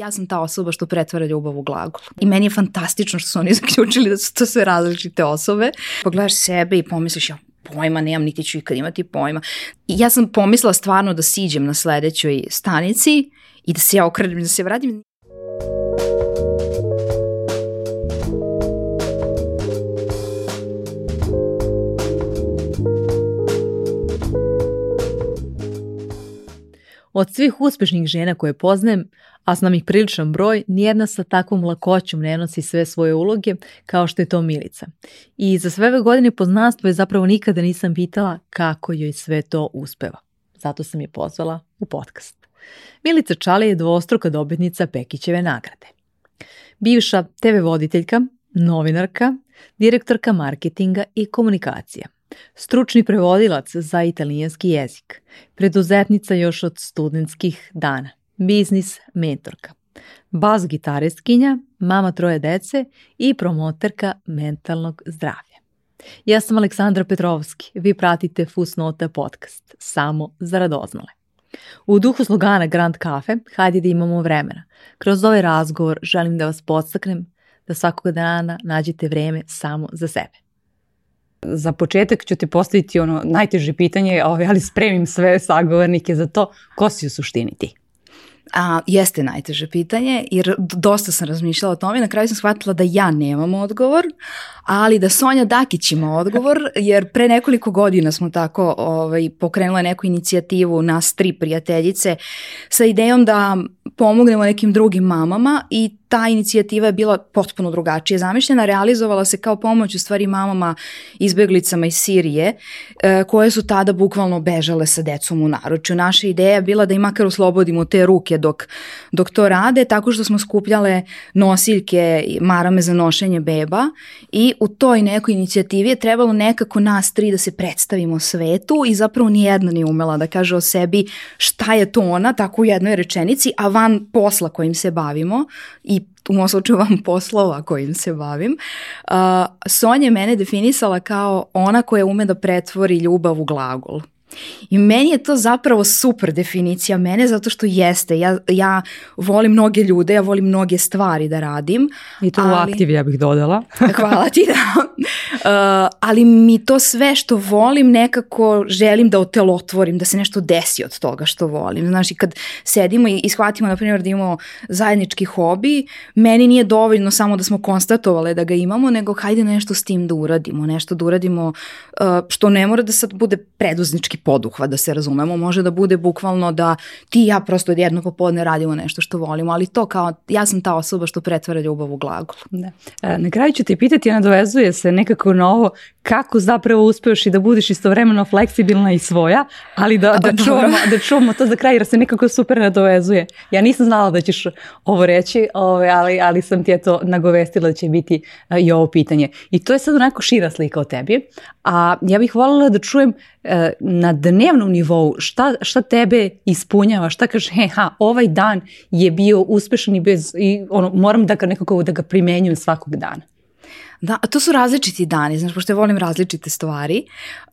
ja sam ta osoba što pretvara ljubav u glagol. I meni je fantastično što su oni zaključili da su to sve različite osobe. Pogledaš sebe i pomisliš, ja pojma nemam, niti ću ikad imati pojma. I ja sam pomislila stvarno da siđem na sledećoj stanici i da se ja okrenem, da se vratim. Od svih uspešnih žena koje poznajem, a znam ih priličan broj, nijedna sa takvom lakoćom ne nosi sve svoje uloge kao što je to Milica. I za sve ove godine poznanstva je zapravo nikada nisam pitala kako joj sve to uspeva. Zato sam je pozvala u podcast. Milica Čale je dvostruka dobitnica Pekićeve nagrade. Bivša TV voditeljka, novinarka, direktorka marketinga i komunikacija. Stručni prevodilac za italijanski jezik, preduzetnica još od studentskih dana biznis mentorka, bas gitaristkinja, mama troje dece i promoterka mentalnog zdravlja. Ja sam Aleksandra Petrovski, vi pratite Fusnota podcast, samo za radoznale. U duhu slogana Grand Cafe, hajde da imamo vremena. Kroz ovaj razgovor želim da vas podstaknem da svakog dana nađete vreme samo za sebe. Za početak ću ti postaviti ono najteže pitanje, ovaj, ali spremim sve sagovornike za to. Ko si u suštini ti? A, jeste najteže pitanje, jer dosta sam razmišljala o tome. i Na kraju sam shvatila da ja nemam odgovor, ali da Sonja Dakić ima odgovor, jer pre nekoliko godina smo tako ovaj, pokrenula neku inicijativu nas tri prijateljice sa idejom da pomognemo nekim drugim mamama i ta inicijativa je bila potpuno drugačije zamišljena, realizovala se kao pomoć u stvari mamama izbeglicama iz Sirije e, koje su tada bukvalno bežale sa decom u naručju. Naša ideja je bila da i makar oslobodimo te ruke dok, dok to rade tako što smo skupljale nosiljke, i marame za nošenje beba i u toj nekoj inicijativi je trebalo nekako nas tri da se predstavimo svetu i zapravo nijedna nije umela da kaže o sebi šta je to ona tako u jednoj rečenici, a van van posla kojim se bavimo i u mom slučaju van poslova kojim se bavim, uh, Sonja mene definisala kao ona koja ume da pretvori ljubav u glagol. I meni je to zapravo super definicija mene zato što jeste, ja, ja volim mnoge ljude, ja volim mnoge stvari da radim. I to ali, u aktivi ja bih dodala. hvala ti, da. Uh, ali mi to sve što volim nekako želim da otelotvorim, da se nešto desi od toga što volim. Znaš, i kad sedimo i shvatimo, na primjer, da imamo zajednički hobi, meni nije dovoljno samo da smo konstatovali da ga imamo, nego hajde nešto s tim da uradimo, nešto da uradimo uh, što ne mora da sad bude preduznički poduhvat, da se razumemo, može da bude bukvalno da ti i ja prosto jedno popodne radimo nešto što volimo, ali to kao, ja sam ta osoba što pretvara ljubav u glagol. Da. E, na kraju ću te pitati, ona dovezuje se nekako na ovo, kako zapravo uspeš i da budeš istovremeno fleksibilna i svoja, ali da, da, da čuvamo, da čuvamo to za kraj jer se nekako super nadovezuje. Ja nisam znala da ćeš ovo reći, ove, ovaj, ali, ali sam ti eto nagovestila da će biti a, eh, i ovo pitanje. I to je sad onako šira slika o tebi, a ja bih voljela da čujem a, eh, na dnevnom nivou šta, šta tebe ispunjava, šta kaže, he, ha, ovaj dan je bio uspešan i, bez, i ono, moram da ga nekako da ga primenjujem svakog dana. Da, a to su različiti dani, znaš, pošto ja volim različite stvari.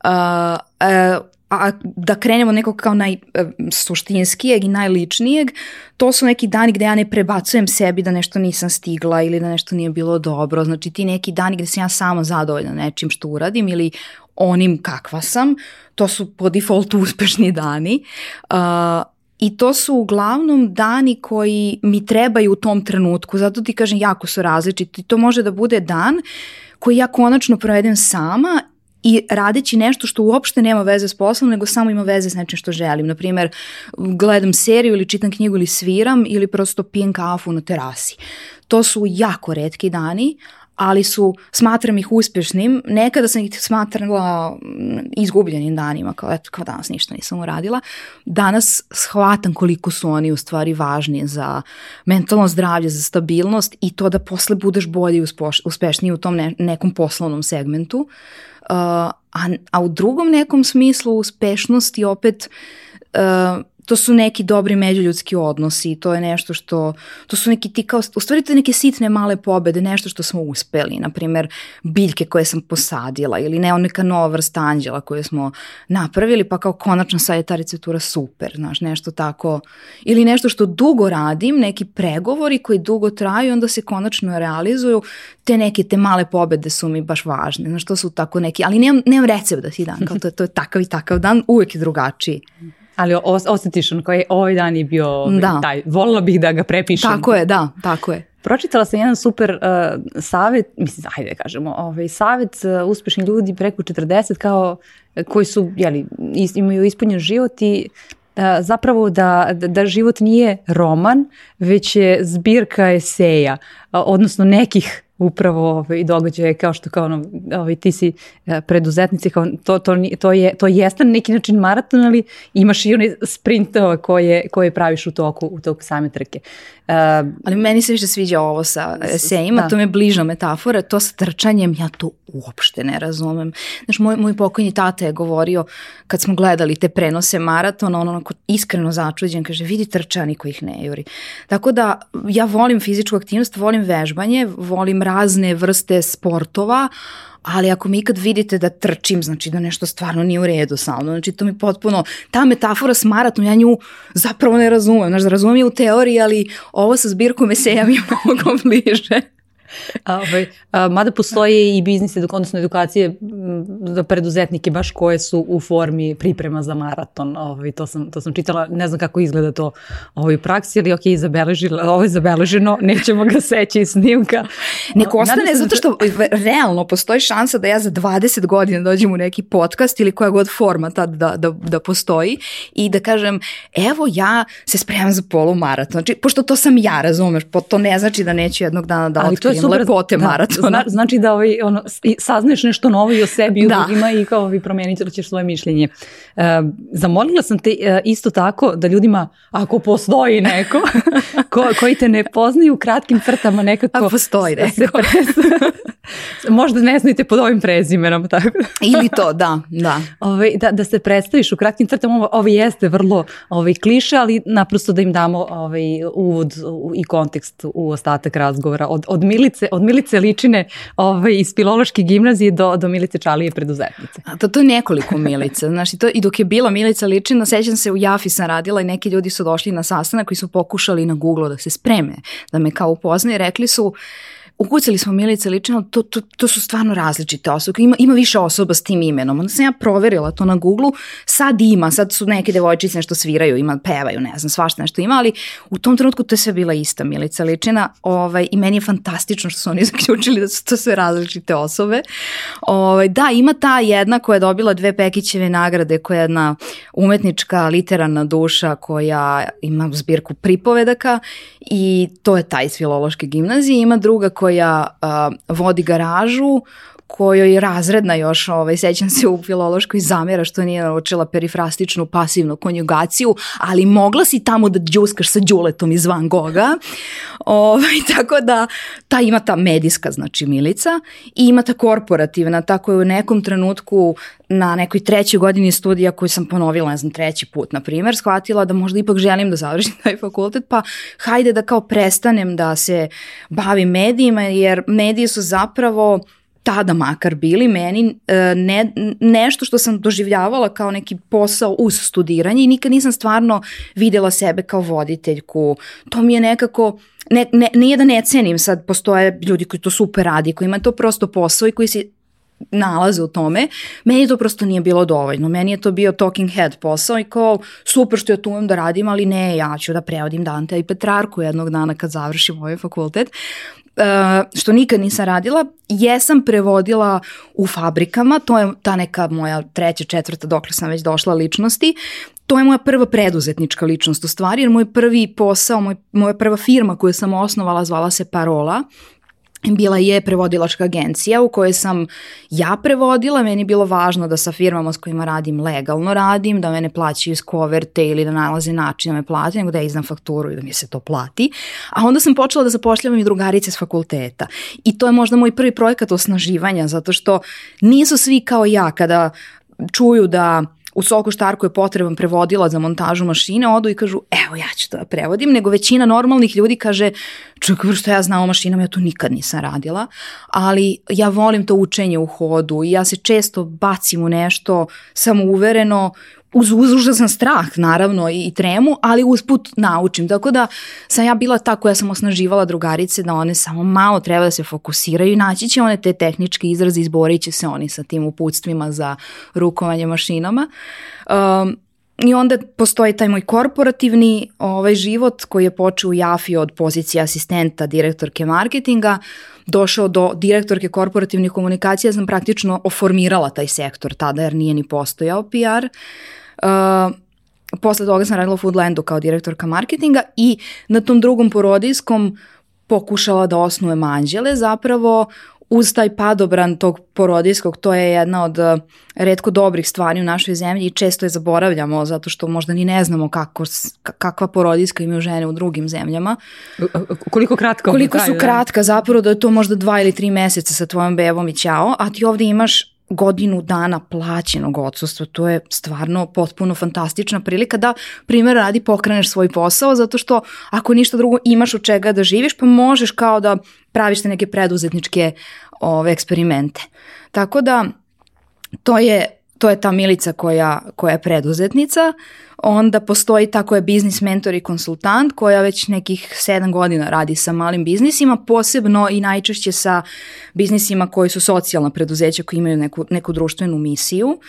Uh, uh, a da krenemo nekog kao najsuštinskijeg e, i najličnijeg, to su neki dani gde ja ne prebacujem sebi da nešto nisam stigla ili da nešto nije bilo dobro. Znači ti neki dani gde sam ja sama zadovoljna nečim što uradim ili onim kakva sam, to su po defaultu uspešni dani. Uh, I to su uglavnom dani koji mi trebaju u tom trenutku, zato ti kažem jako su različiti. To može da bude dan koji ja konačno provedem sama i radeći nešto što uopšte nema veze s poslom, nego samo ima veze s nečim što želim. Naprimer, gledam seriju ili čitam knjigu ili sviram ili prosto pijem kafu na terasi. To su jako redki dani, ali su, smatram ih uspješnim. Nekada sam ih smatrala mm, izgubljenim danima, kao eto, kao danas ništa nisam uradila. Danas shvatam koliko su oni u stvari važni za mentalno zdravlje, za stabilnost i to da posle budeš bolji i uspešniji u tom ne, nekom poslovnom segmentu. Uh, a, a u drugom nekom smislu uspešnost je opet uh, to su neki dobri međuljudski odnosi, to je nešto što, to su neki ti kao, u stvari to je neke sitne male pobede, nešto što smo uspeli, na primer biljke koje sam posadila ili ne, neka nova vrsta anđela koju smo napravili, pa kao konačno sad je ta receptura super, znaš, nešto tako, ili nešto što dugo radim, neki pregovori koji dugo traju, onda se konačno realizuju, te neke te male pobede su mi baš važne, znaš, to su tako neki, ali nemam, nemam recept da si dan, kao to, to je takav i takav dan, uvek je drugačiji. Ali os osjetiš on koji ovaj dan je bio da. taj. Volila bih da ga prepišem. Tako je, da, tako je. Pročitala sam jedan super uh, savjet, mislim, ajde da kažemo, ovaj, savjet uh, uspešnih ljudi preko 40 kao uh, koji su, jeli, is, imaju ispunjen život i uh, zapravo da, da, da život nije roman, već je zbirka eseja, uh, odnosno nekih upravo ovaj, događaje kao što kao ono, ovaj, ti si e, preduzetnici, kao, to, to, to, je, to jeste na neki način maraton, ali imaš i one sprintove ovaj, koje, koje praviš u toku, u toku same trke. Uh, Ali meni se više sviđa ovo sa esejima, da. to mi je bliža metafora, to sa trčanjem ja to uopšte ne razumem. Znaš, moj, moj pokojni tata je govorio kad smo gledali te prenose maratona, on onako iskreno začuđen, kaže vidi trča, niko ih ne juri. Tako da ja volim fizičku aktivnost, volim vežbanje, volim razne vrste sportova, ali ako mi ikad vidite da trčim, znači da nešto stvarno nije u redu sa mnom, znači to mi potpuno, ta metafora s maratonom, ja nju zapravo ne razumem, znači da razumem je u teoriji, ali ovo sa zbirkom eseja mi je mnogo bliže a, ovaj, a, mada postoje i biznise, odnosno edukacije za preduzetnike baš koje su u formi priprema za maraton. Ovaj, to, sam, to sam čitala, ne znam kako izgleda to ovaj, u praksi, ali ok, zabeležila, ovo je zabeleženo, nećemo ga seći iz snimka. Neko ostane, da zato što realno postoji šansa da ja za 20 godina dođem u neki podcast ili koja god forma tad da, da, da postoji i da kažem, evo ja se spremam za polumaraton. Znači, pošto to sam ja, razumeš, po, to ne znači da neću jednog dana da ali otkrijem super. lepote da, maratona. Zna, znači da ovaj, ono, saznaješ nešto novo i o sebi i o da. drugima i kao vi promenit ćeš svoje mišljenje. E, zamolila sam te e, isto tako da ljudima, ako postoji neko ko, koji te ne poznaju u kratkim crtama nekako... Ako postoji neko. pres... možda ne znajte pod ovim prezimenom. Tako. Da. Ili to, da. Da. Ove, ovaj, da, da se predstaviš u kratkim crtama, ovo, ovo jeste vrlo ove, ovaj, kliše, ali naprosto da im damo ove, ovaj, uvod i kontekst u ostatak razgovora. Od, od mili Milice, od Milice Ličine ovaj, iz Filološke gimnazije do, do Milice Čalije preduzetnice. A to, to je nekoliko Milica. Znaš, i, to, I dok je bila Milica Ličina, sećam se, u Jafi sam radila i neki ljudi su došli na sastanak koji su pokušali na Google da se spreme, da me kao upoznaju i rekli su ukucali smo Milica Ličina, to, to, to su stvarno različite osobe, ima, ima više osoba s tim imenom. Onda sam ja proverila to na Google-u, sad ima, sad su neke devojčice nešto sviraju, ima, pevaju, ne znam, svašta nešto ima, ali u tom trenutku to je sve bila ista Milica Ličina ovaj, i meni je fantastično što su oni zaključili da su to sve različite osobe. Ovaj, da, ima ta jedna koja je dobila dve Pekićeve nagrade, koja je jedna umetnička, literarna duša koja ima zbirku pripovedaka i to je taj iz filološke gimnazije. Ima druga koja koja vodi garažu kojoj razredna još, ovaj, sećam se u filološkoj zamjera što nije naučila perifrastičnu pasivnu konjugaciju, ali mogla si tamo da džuskaš sa džuletom iz Van Goga. Ovaj, tako da ta ima ta medijska znači Milica i ima ta korporativna, tako je u nekom trenutku na nekoj trećoj godini studija koju sam ponovila, ne znam, treći put, na primer, shvatila da možda ipak želim da završim taj fakultet, pa hajde da kao prestanem da se bavim medijima, jer mediji su zapravo tada makar bili meni e, ne, nešto što sam doživljavala kao neki posao uz studiranje i nikad nisam stvarno videla sebe kao voditeljku. To mi je nekako, ne, ne, nije da ne cenim sad, postoje ljudi koji to super radi, koji ima to prosto posao i koji se nalaze u tome, meni to prosto nije bilo dovoljno. Meni je to bio talking head posao i kao super što ja tu umem da radim, ali ne, ja ću da prevodim Dante i Petrarku jednog dana kad završim ovaj fakultet. Eh, što nikad nisam radila, jesam prevodila u fabrikama, to je ta neka moja treća, četvrta, dokle sam već došla ličnosti, to je moja prva preduzetnička ličnost u stvari, jer moj prvi posao, moj, moja prva firma koju sam osnovala zvala se Parola, bila je prevodilačka agencija u kojoj sam ja prevodila, meni je bilo važno da sa firmama s kojima radim legalno radim, da mene plaćaju iz koverte ili da nalaze način da me plate, nego da ja iznam fakturu i da mi se to plati. A onda sam počela da zapošljavam i drugarice s fakulteta. I to je možda moj prvi projekat osnaživanja, zato što nisu svi kao ja kada čuju da u Soko Štarku je potreban prevodilac za montažu mašine, odu i kažu, evo ja ću to da prevodim, nego većina normalnih ljudi kaže, čekaj, što ja znam o mašinama, ja to nikad nisam radila, ali ja volim to učenje u hodu i ja se često bacim u nešto samouvereno uz užasan strah naravno i tremu, ali usput naučim. Tako da sam ja bila ta koja sam osnaživala drugarice da one samo malo treba da se fokusiraju i naći će one te tehničke izraze, izborit će se oni sa tim uputstvima za rukovanje mašinama. Um, I onda postoji taj moj korporativni ovaj život koji je počeo u Jafi od pozicije asistenta direktorke marketinga. Uh, došao do direktorke korporativnih komunikacija, sam praktično oformirala taj sektor tada jer nije ni postojao PR. Uh, posle toga sam radila u Foodlandu kao direktorka marketinga i na tom drugom porodijskom pokušala da osnuje manđele zapravo uz taj padobran tog porodijskog, to je jedna od eh, redko dobrih stvari u našoj zemlji i često je zaboravljamo zato što možda ni ne znamo kako, kakva porodijska imaju žene u drugim zemljama. Koliko kratka? Koliko su eh? kratka, zapravo da je to možda dva ili tri meseca sa tvojom bebom i ćao, a ti ovde imaš godinu dana plaćenog odsustva, to je stvarno potpuno fantastična prilika da primjer radi pokreneš svoj posao zato što ako ništa drugo imaš od čega da živiš pa možeš kao da praviš te neke preduzetničke ove eksperimente. Tako da to je to je ta Milica koja, koja je preduzetnica, onda postoji tako je biznis mentor i konsultant koja već nekih sedam godina radi sa malim biznisima, posebno i najčešće sa biznisima koji su socijalna preduzeća koji imaju neku, neku društvenu misiju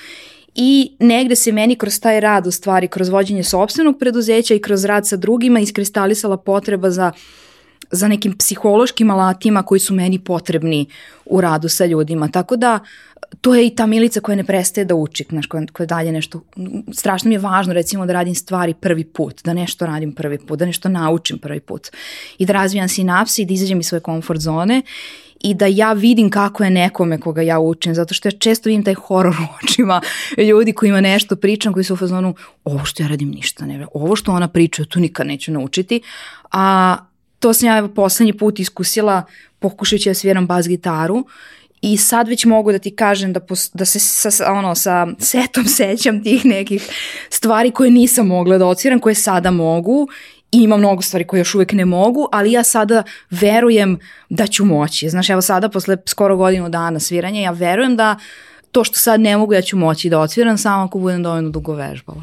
i negde se meni kroz taj rad u stvari, kroz vođenje sobstvenog preduzeća i kroz rad sa drugima iskristalisala potreba za uh, za nekim psihološkim alatima koji su meni potrebni u radu sa ljudima. Tako da to je i ta milica koja ne prestaje da uči, znaš, koja, koja dalje nešto, strašno mi je važno recimo da radim stvari prvi put, da nešto radim prvi put, da nešto naučim prvi put i da razvijam sinapse i da izađem iz svoje komfort zone i da ja vidim kako je nekome koga ja učim, zato što ja često vidim taj horor u očima ljudi koji kojima nešto pričam, koji su u fazonu, ovo što ja radim ništa ne, ovo što ona priča, to nikad neću naučiti, a to sam ja evo poslednji put iskusila pokušajući da sviram bas gitaru i sad već mogu da ti kažem da, pos, da se sa, ono, sa setom sećam tih nekih stvari koje nisam mogla da odsviram, koje sada mogu i ima mnogo stvari koje još uvek ne mogu, ali ja sada verujem da ću moći. Znaš, evo sada posle skoro godinu dana sviranja ja verujem da to što sad ne mogu ja ću moći da odsviram samo ako budem dovoljno dugo vežbala.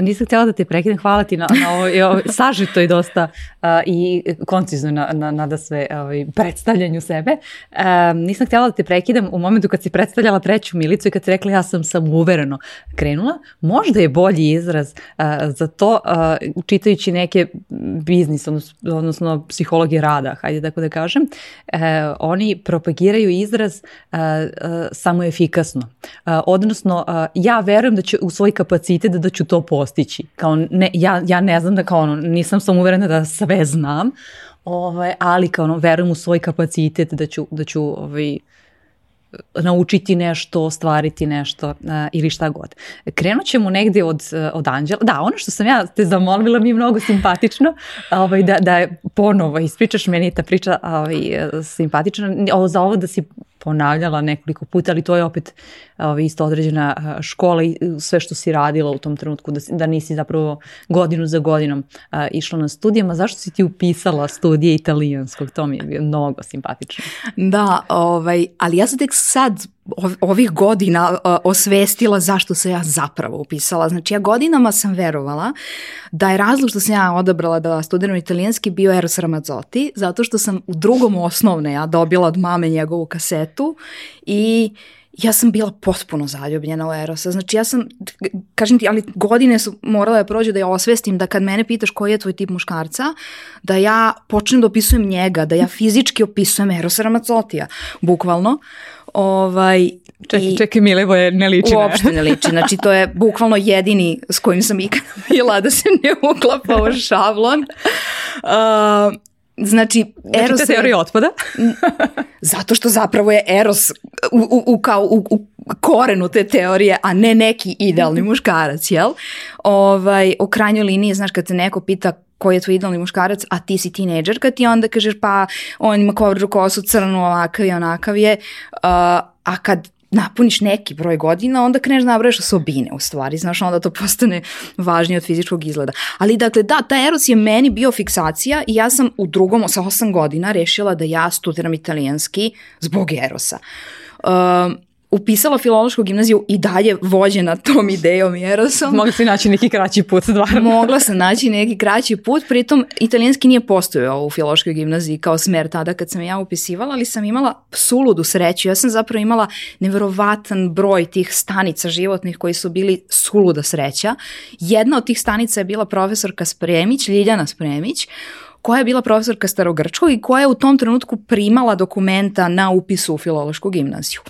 Nisam htjela da te prekidam, hvala ti na, na ovoj, ovoj sažito i dosta uh, i koncizno na, na, na da sve ovaj, predstavljanju sebe. Um, nisam htjela da te prekidam u momentu kad si predstavljala treću milicu i kad si rekla ja sam sam uvereno krenula. Možda je bolji izraz uh, za to uh, čitajući neke biznis, odnosno, odnosno psihologi rada, hajde tako da kažem. E, oni propagiraju izraz samoefikasno. odnosno, ja verujem da ću u svoj kapacitet da ću to postići postići. Kao ne, ja, ja ne znam da kao ono, nisam sam uverena da sve znam, ovaj, ali kao ono, verujem u svoj kapacitet da ću, da ću ovaj, naučiti nešto, ostvariti nešto uh, ili šta god. Krenut ćemo negde od, od Anđela. Da, ono što sam ja te zamolila mi je mnogo simpatično ovaj, da, da ponovo ispričaš meni ta priča ovaj, simpatična. Ovo, za ovo da si ponavljala nekoliko puta, ali to je opet ovaj, isto određena škola i e, sve što si radila u tom trenutku, da, da nisi zapravo godinu za godinom a, išla na studijama. Zašto si ti upisala studije italijanskog? To mi je mnogo simpatično. Da, ovaj, ali ja sam tek sad ovih godina osvestila zašto se ja zapravo upisala. Znači ja godinama sam verovala da je razlog što sam ja odabrala da studiram italijanski bio Eros Ramazzotti, zato što sam u drugom osnovne ja dobila od mame njegovu kasetu i ja sam bila potpuno zaljubljena u Erosa. Znači ja sam, kažem ti, ali godine su morala da prođu da ja osvestim da kad mene pitaš koji je tvoj tip muškarca, da ja počnem da opisujem njega, da ja fizički opisujem Erosa Ramazzottija, bukvalno. Ovaj, čekaj, i, čekaj, je ne liči. Uopšte ne. liči. Znači, to je bukvalno jedini s kojim sam ikada bila da se ne uklapa u šablon. Uh, Znači, znači Eros... Znači, teorija otpada? zato što zapravo je Eros u, u, u, kao, u, u korenu te teorije, a ne neki idealni mhm. muškarac, jel? Ovaj, u krajnjoj liniji, znaš, kad te neko pita koji je tvoj idealni muškarac, a ti si tineđerka, ti onda kažeš pa on ima kovru kosu crnu, ovakav i onakav je, uh, a kad napuniš neki broj godina, onda kreneš da nabrajaš osobine u stvari, znaš, onda to postane važnije od fizičkog izgleda. Ali dakle, da, ta Eros je meni bio fiksacija i ja sam u drugom, sa osam godina, rešila da ja studiram italijanski zbog Erosa. Um, upisala filološku gimnaziju i dalje vođena tom idejom i erosom. Mogla si naći neki kraći put, stvarno. Mogla sam naći neki kraći put, pritom italijanski nije postojao u filološkoj gimnaziji kao smer tada kad sam ja upisivala, ali sam imala suludu sreću. Ja sam zapravo imala neverovatan broj tih stanica životnih koji su bili suluda sreća. Jedna od tih stanica je bila profesorka Spremić, Ljiljana Spremić, koja je bila profesorka starogrčkog i koja je u tom trenutku primala dokumenta na upisu u filološku gimnaziju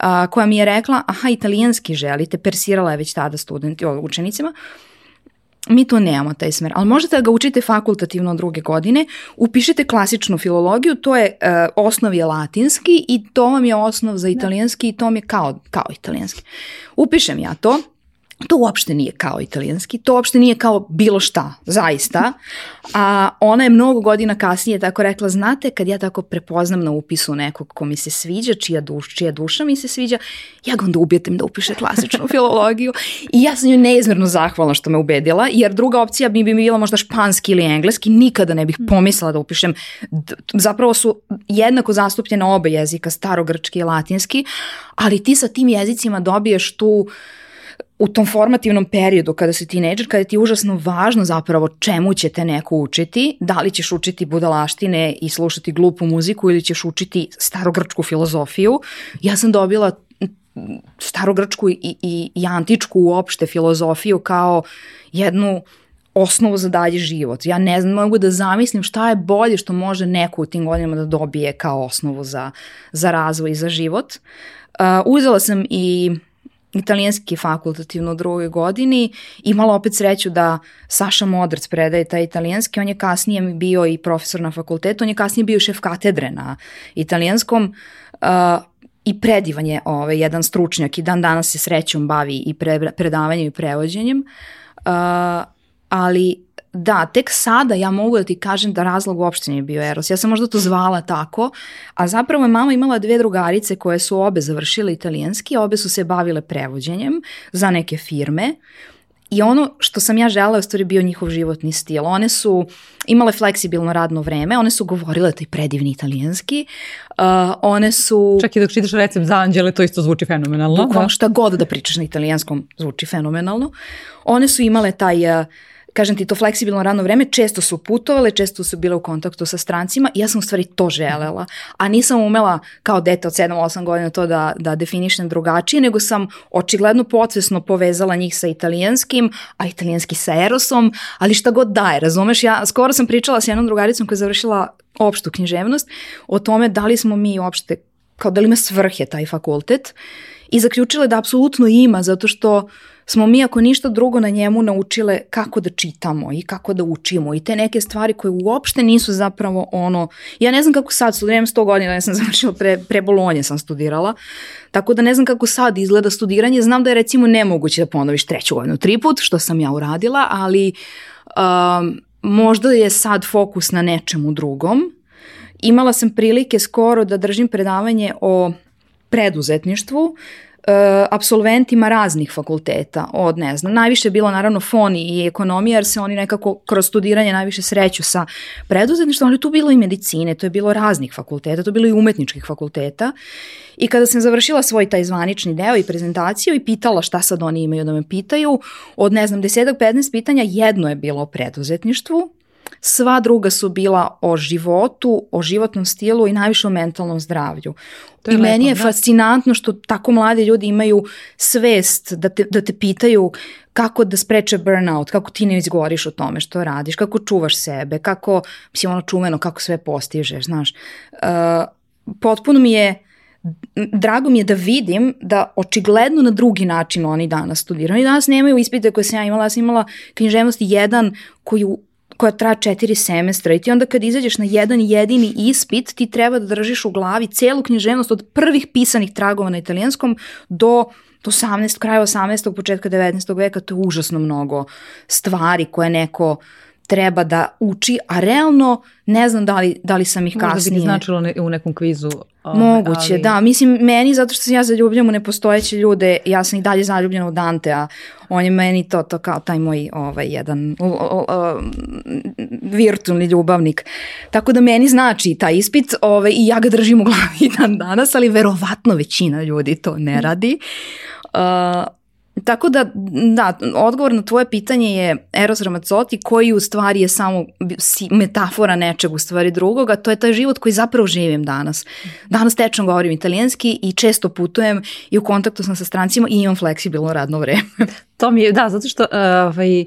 a, koja mi je rekla, aha, italijanski želite, persirala je već tada studenti, o, učenicima, Mi to nemamo taj smer, ali možete da ga učite fakultativno druge godine, upišite klasičnu filologiju, to je uh, osnov je latinski i to vam je osnov za da. italijanski i to mi je kao, kao italijanski. Upišem ja to, To uopšte nije kao italijanski, to uopšte nije kao bilo šta, zaista. A ona je mnogo godina kasnije tako rekla, znate, kad ja tako prepoznam na upisu nekog ko mi se sviđa, čija, duš, čija duša mi se sviđa, ja ga onda ubijetem da upiše klasičnu filologiju. I ja sam joj neizmjerno zahvalna što me ubedila, jer druga opcija bi mi bila možda španski ili engleski, nikada ne bih hmm. pomislila da upišem. Zapravo su jednako zastupljene obe jezika, starogrčki i latinski, ali ti sa tim jezicima dobiješ tu u tom formativnom periodu kada si tineđer, kada ti je užasno važno zapravo čemu će te neko učiti, da li ćeš učiti budalaštine i slušati glupu muziku ili ćeš učiti starogrčku filozofiju. Ja sam dobila starogrčku i, i, i antičku uopšte filozofiju kao jednu osnovu za dalje život. Ja ne znam, mogu da zamislim šta je bolje što može neko u tim godinama da dobije kao osnovu za, za razvoj i za život. Uh, uzela sam i italijanski fakultativno u drugoj godini. Imala opet sreću da Saša Modrac predaje taj italijanski, on je kasnije bio i profesor na fakultetu, on je kasnije bio šef katedre na italijanskom uh, i predivan je ovaj, jedan stručnjak i dan danas se srećom bavi i pre, predavanjem i prevođenjem. Uh, ali da, tek sada ja mogu da ti kažem da razlog uopšte nije bio Eros. Ja sam možda to zvala tako, a zapravo je mama imala dve drugarice koje su obe završile italijanski, obe su se bavile prevođenjem za neke firme. I ono što sam ja želela je u stvari bio njihov životni stil. One su imale fleksibilno radno vreme, one su govorile taj predivni italijanski, uh, one su... Čak i dok čitaš recept za anđele, to isto zvuči fenomenalno. Da. Bukvalno šta god da pričaš na italijanskom zvuči fenomenalno. One su imale taj... Uh, kažem ti, to fleksibilno radno vreme, često su putovale, često su bile u kontaktu sa strancima i ja sam u stvari to želela. A nisam umela kao dete od 7-8 godina to da, da definišem drugačije, nego sam očigledno podsvesno povezala njih sa italijanskim, a italijanski sa Erosom, ali šta god daje, razumeš? Ja skoro sam pričala sa jednom drugaricom koja je završila opštu književnost o tome da li smo mi uopšte, kao da li ima svrhe taj fakultet i zaključila da apsolutno ima, zato što smo mi ako ništa drugo na njemu naučile kako da čitamo i kako da učimo i te neke stvari koje uopšte nisu zapravo ono, ja ne znam kako sad, studiram 100 godina, ja sam završila pre, pre Bolonje sam studirala, tako da ne znam kako sad izgleda studiranje, znam da je recimo nemoguće da ponoviš treću godinu triput, što sam ja uradila, ali um, možda je sad fokus na nečemu drugom. Imala sam prilike skoro da držim predavanje o preduzetništvu, E, absolventima raznih fakulteta, od ne znam, najviše je bilo naravno foni i ekonomija, jer se oni nekako kroz studiranje najviše sreću sa preduzetništvom, ali tu bilo i medicine, to je bilo raznih fakulteta, to je bilo i umetničkih fakulteta. I kada sam završila svoj taj zvanični deo i prezentaciju i pitala šta sad oni imaju da me pitaju, od ne znam, desetak, 15 pitanja, jedno je bilo o preduzetništvu, Sva druga su bila o životu, o životnom stilu i najviše o mentalnom zdravlju. I lepo, meni je da? fascinantno što tako mladi ljudi imaju svest da te, da te pitaju kako da spreče burnout, kako ti ne izgoriš o tome što radiš, kako čuvaš sebe, kako, mislim ono čuveno, kako sve postižeš, znaš. Uh, potpuno mi je drago mi je da vidim da očigledno na drugi način oni danas studiraju. Oni danas nemaju ispite koje sam ja imala, ja sam imala književnosti jedan koji koja traja četiri semestra i ti onda kad izađeš na jedan jedini ispit ti treba da držiš u glavi celu književnost od prvih pisanih tragova na italijanskom do 18, kraja 18. početka 19. veka, to je užasno mnogo stvari koje neko treba da uči, a realno ne znam da li, da li sam ih Možda kasnije. Možda bi značilo ne, u nekom kvizu. Um, Moguće, ali... da. Mislim, meni, zato što se ja zaljubljam u nepostojeće ljude, ja sam i dalje zaljubljena u Dante, a on je meni to, to kao taj moj ovaj, jedan o, o, o, virtualni ljubavnik. Tako da meni znači taj ispit ovaj, i ja ga držim u glavi dan danas, ali verovatno većina ljudi to ne radi. Uh, Tako da, da, odgovor na tvoje pitanje je Eros Ramazzotti koji u stvari je samo metafora nečeg u stvari drugoga, to je taj život koji zapravo živim danas. Danas tečno govorim italijanski i često putujem i u kontaktu sam sa strancima i imam fleksibilno radno vreme. to mi je, da, zato što e, ovaj,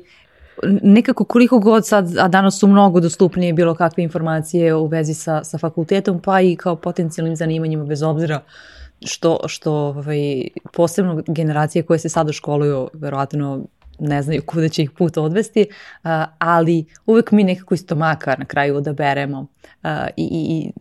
nekako koliko god sad, a danas su mnogo dostupnije bilo kakve informacije u vezi sa, sa fakultetom, pa i kao potencijalnim zanimanjima bez obzira što, što ovaj, posebno generacije koje se sada školuju, verovatno ne znaju kuda će ih put odvesti, ali uvek mi nekako iz tomaka na kraju odaberemo i, i, i,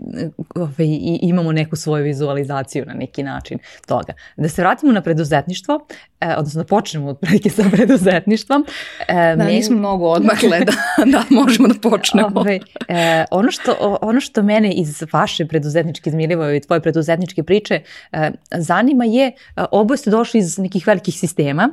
ovaj, i imamo neku svoju vizualizaciju na neki način toga. Da se vratimo na preduzetništvo, e, odnosno da počnemo otprilike sa preduzetništvom. E, da, mi... nismo mnogo odmakle da, da možemo da počnemo. Ove, ovaj, ono, što, ono što mene iz vaše preduzetničke izmiljivoje i tvoje preduzetničke priče e, zanima je, oboje ste došli iz nekih velikih sistema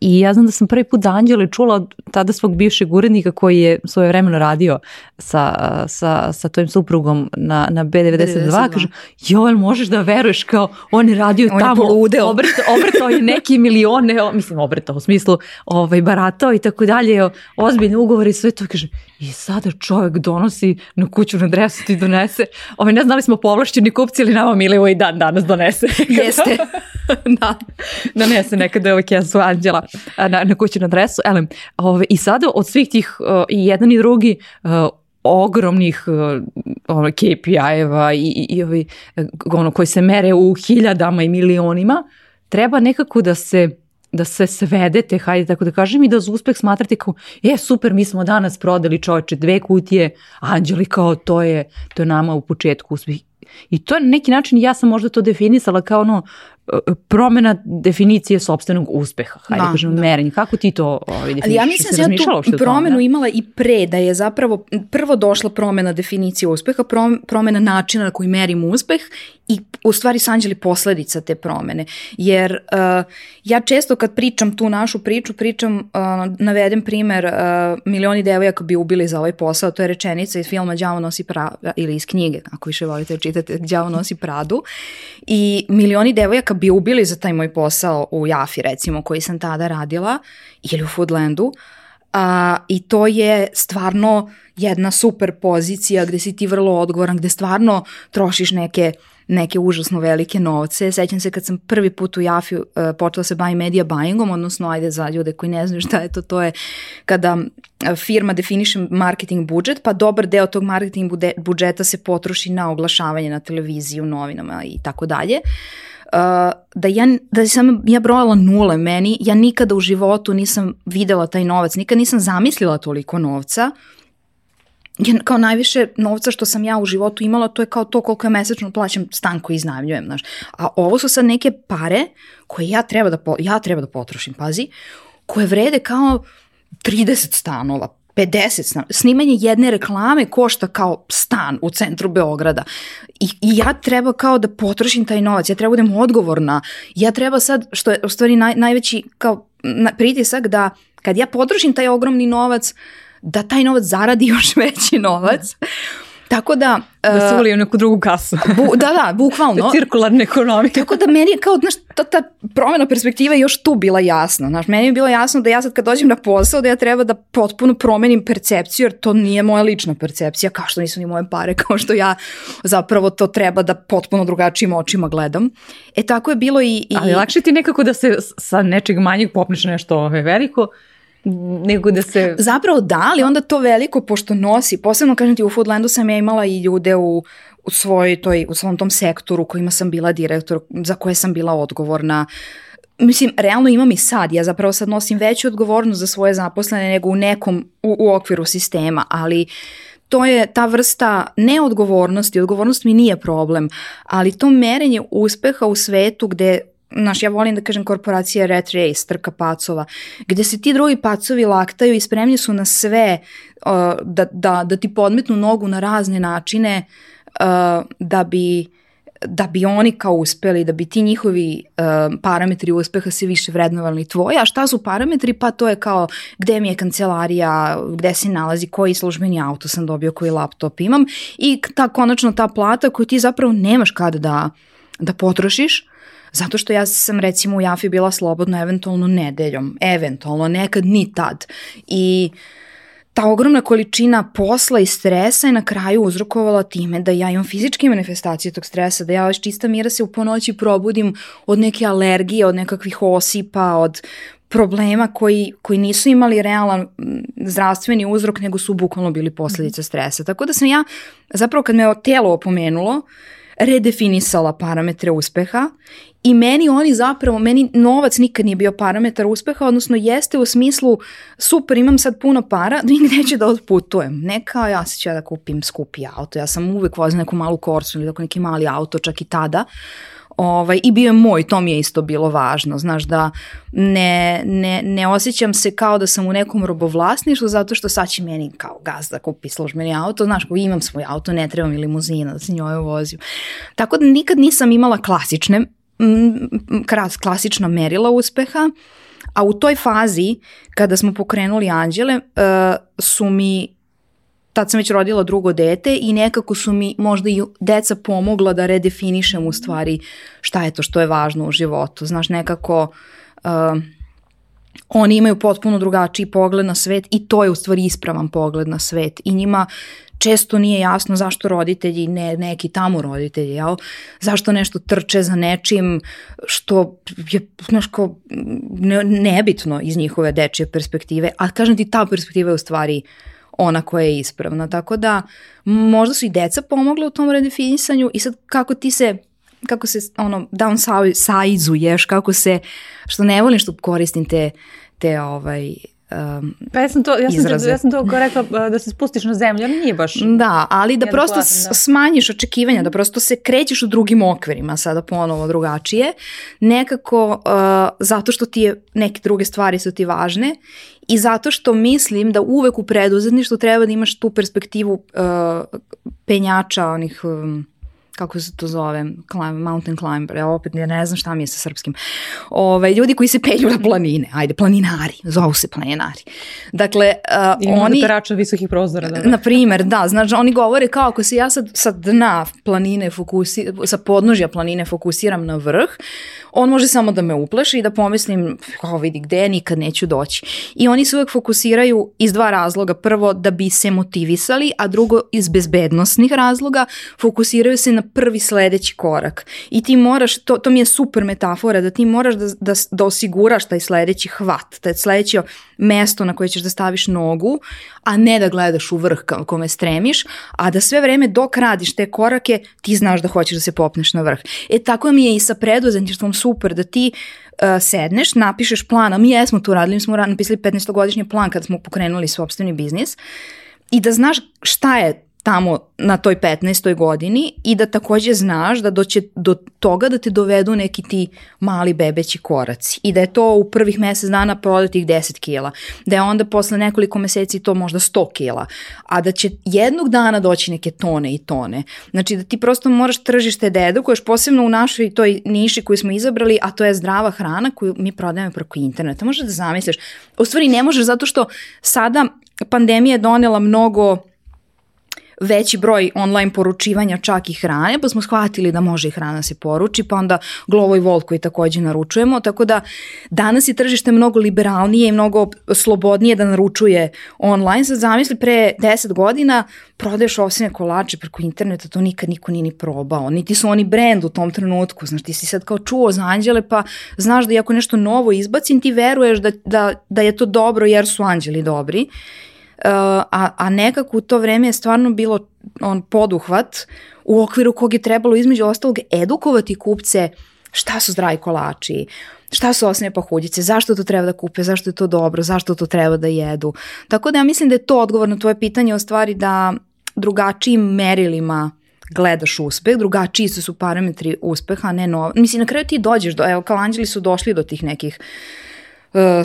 I ja znam da sam prvi put za Anđele čula od tada svog bivšeg urednika koji je svoje vremeno radio sa, sa, sa tvojim suprugom na, na B92. B92. Kaže, Joel, možeš da veruješ kao on je radio on tamo. On je obrta, Obrtao je neke milione, mislim obrtao u smislu ovaj, baratao i tako dalje. Ozbiljne ugovore i sve to. Kaže, I sada čovek donosi na kuću na dresu ti donese. Ove, ovaj, ne znali smo povlašćeni kupci ili nama Milevo i ovaj dan danas donese. Jeste. da, donese nekada ovaj kesu anđela na, na kuću na dresu. Elem, ove, ovaj, I sada od svih tih e, i jedan i drugi e, ogromnih e, ono, KPI-eva i, i, i ovi, ono, koji se mere u hiljadama i milionima, treba nekako da se da se svedete, hajde tako da kažem, i da za uspeh smatrate kao, e, super, mi smo danas prodali čoveče dve kutije, anđeli kao, to je, to je nama u početku uspeh. I to na neki način ja sam možda to definisala kao ono E, promena definicije sopstvenog uspeha, hajde da, kažemo da. da. merenje. Kako ti to ovaj, definiš? Ali ja mislim da ja tu promenu tom, imala i pre, da je zapravo prvo došla promena definicije uspeha, promena načina na koji merimo uspeh i u stvari sanđeli posledica te promene. Jer uh, ja često kad pričam tu našu priču, pričam, uh, navedem primer, uh, milioni devojaka bi ubili za ovaj posao, to je rečenica iz filma Đavo nosi prada, ili iz knjige, ako više volite da čitati, Đavo nosi pradu. I milioni devojaka bi ubili za taj moj posao u Jafi recimo koji sam tada radila ili u Foodlandu a, i to je stvarno jedna super pozicija gde si ti vrlo odgovoran, gde stvarno trošiš neke neke užasno velike novce. Sećam se kad sam prvi put u Jafi uh, počela se bavim media buyingom, odnosno ajde za ljude koji ne znaju šta je to, to je kada e, firma definiše marketing budžet, pa dobar deo tog marketing budžeta se potroši na oglašavanje na televiziji, u novinama i tako dalje. Uh, da, ja, da sam ja brojala nule meni, ja nikada u životu nisam videla taj novac, nikad nisam zamislila toliko novca, Ja, kao najviše novca što sam ja u životu imala, to je kao to koliko ja mesečno plaćam stan koji iznajmljujem, znaš. A ovo su sad neke pare koje ja treba da, po, ja treba da potrošim, pazi, koje vrede kao 30 stanova, 50, snimanje jedne reklame košta kao stan u centru Beograda. I, I ja treba kao da potrošim taj novac, ja treba budem odgovorna. Ja treba sad, što je u stvari naj, najveći kao na, pritisak da kad ja potrošim taj ogromni novac, da taj novac zaradi još veći novac. Da. Tako da... Da se uli u neku drugu kasu. bu, da, da, bukvalno. Da, cirkularna ekonomija. Tako da meni je kao, znaš, ta, ta promjena perspektive još tu bila jasna. Znaš, meni je bilo jasno da ja sad kad dođem na posao da ja treba da potpuno promenim percepciju jer to nije moja lična percepcija kao što nisu ni moje pare, kao što ja zapravo to treba da potpuno drugačijim očima gledam. E tako je bilo i... i... Ali lakše ti nekako da se sa nečeg manjeg popneš nešto veliko nego da se... Zapravo da, ali onda to veliko, pošto nosi, posebno kažem ti, u Foodlandu sam ja imala i ljude u, u, svoj, toj, u svom tom sektoru kojima sam bila direktor, za koje sam bila odgovorna. Mislim, realno imam i sad, ja zapravo sad nosim veću odgovornost za svoje zaposlene nego u nekom, u, u okviru sistema, ali to je ta vrsta neodgovornosti, odgovornost mi nije problem, ali to merenje uspeha u svetu gde znaš, ja volim da kažem korporacija Red Race, trka pacova, gde se ti drugi pacovi laktaju i spremni su na sve uh, da, da, da ti podmetnu nogu na razne načine uh, da bi da bi oni kao uspeli, da bi ti njihovi uh, parametri uspeha se više vrednovali tvoji, a šta su parametri? Pa to je kao gde mi je kancelarija, gde se nalazi, koji službeni auto sam dobio, koji laptop imam i ta konačno ta plata koju ti zapravo nemaš kada da, da potrošiš, Zato što ja sam recimo u Jafi bila slobodna eventualno nedeljom, eventualno, nekad ni tad. I ta ogromna količina posla i stresa je na kraju uzrokovala time da ja imam fizičke manifestacije tog stresa, da ja već čista mira se u ponoći probudim od neke alergije, od nekakvih osipa, od problema koji, koji nisu imali realan zdravstveni uzrok, nego su bukvalno bili posledica mhm. stresa. Tako da sam ja, zapravo kad me telo opomenulo, uh, redefinisala parametre uspeha i meni oni zapravo, meni novac nikad nije bio parametar uspeha, odnosno jeste u smislu super imam sad puno para, nigde neću da otputujem. Ne kao ja se ću da kupim skupi auto, ja sam uvek vozila neku malu korsu ili tako neki mali auto čak i tada, Ovaj, I bio je moj, to mi je isto bilo važno, znaš da ne, ne, ne osjećam se kao da sam u nekom robovlasništvu zato što sad će meni kao gaz da kupi službeni auto, znaš ko imam svoj auto, ne trebam i limuzina da se njoj vozim. Tako da nikad nisam imala klasične, m, kras, klasična merila uspeha, a u toj fazi kada smo pokrenuli Anđele uh, su mi tad sam već rodila drugo dete i nekako su mi možda i deca pomogla da redefinišem u stvari šta je to što je važno u životu. Znaš, nekako uh, oni imaju potpuno drugačiji pogled na svet i to je u stvari ispravan pogled na svet i njima često nije jasno zašto roditelji, ne, neki tamo roditelji, jel? zašto nešto trče za nečim što je znaš, ko, ne, nebitno iz njihove dečje perspektive, a kažem ti ta perspektiva je u stvari uh, ona koja je ispravna. Tako da možda su i deca pomogle u tom redefinisanju i sad kako ti se kako se ono downsizeuješ, kako se, što ne volim što da koristim te, te ovaj, um, pa ja sam to, ja sam, izraze. Te, ja sam to rekla da se spustiš na zemlju, ali nije baš. Da, ali da prosto da. smanjiš očekivanja, da prosto se krećeš u drugim okvirima, sada ponovo drugačije, nekako uh, zato što ti je, neke druge stvari su ti važne i zato što mislim da uvek u preduzetništvu treba da imaš tu perspektivu uh, penjača onih um, kako se to zove, climb, mountain climber, ja opet ja ne znam šta mi je sa srpskim, Ove, ovaj, ljudi koji se penju na planine, ajde, planinari, zovu se planinari. Dakle, uh, I oni... perača visokih prozora. Da, da. Na primer, da, znači oni govore kao ako se ja sad sa dna planine fokusi, sa podnožja planine fokusiram na vrh, on može samo da me uplaši i da pomislim, kao vidi gde, nikad neću doći. I oni se uvek fokusiraju iz dva razloga. Prvo, da bi se motivisali, a drugo, iz bezbednostnih razloga, fokusiraju se na prvi sledeći korak i ti moraš, to, to mi je super metafora, da ti moraš da, da, da osiguraš taj sledeći hvat, taj sledeće mesto na koje ćeš da staviš nogu, a ne da gledaš u vrh kome stremiš, a da sve vreme dok radiš te korake ti znaš da hoćeš da se popneš na vrh. E tako mi je i sa preduzetništvom super da ti e, sedneš, napišeš plan, a mi jesmo to radili, mi smo napisali 15-godišnji plan kad smo pokrenuli sobstveni biznis i da znaš šta je tamo na toj 15. godini i da takođe znaš da doće do toga da te dovedu neki ti mali bebeći koraci i da je to u prvih mesec dana prodatih 10 kila, da je onda posle nekoliko meseci to možda 100 kila, a da će jednog dana doći neke tone i tone. Znači da ti prosto moraš tržište da edukuješ, posebno u našoj toj niši koju smo izabrali, a to je zdrava hrana koju mi prodajemo preko interneta. Možeš da zamisliš, u stvari ne možeš zato što sada pandemija je donela mnogo veći broj online poručivanja čak i hrane, pa smo shvatili da može i hrana se poruči, pa onda Glovoj i Volt koji takođe naručujemo, tako da danas je tržište mnogo liberalnije i mnogo slobodnije da naručuje online. Sad zamisli, pre 10 godina prodaješ ovsene kolače preko interneta, to nikad niko nije ni probao, niti su oni brend u tom trenutku, znaš, ti si sad kao čuo za Anđele, pa znaš da iako nešto novo izbacim, ti veruješ da, da, da je to dobro jer su Anđeli dobri a, a nekako u to vreme je stvarno bilo on poduhvat u okviru kog je trebalo između ostalog edukovati kupce šta su zdravi kolači, šta su osnovne pahuljice, zašto to treba da kupe, zašto je to dobro, zašto to treba da jedu. Tako da ja mislim da je to odgovor na tvoje pitanje o stvari da drugačijim merilima gledaš uspeh, drugačiji su, su parametri uspeha, ne novo. Mislim, na kraju ti dođeš do, evo, kao anđeli su došli do tih nekih uh,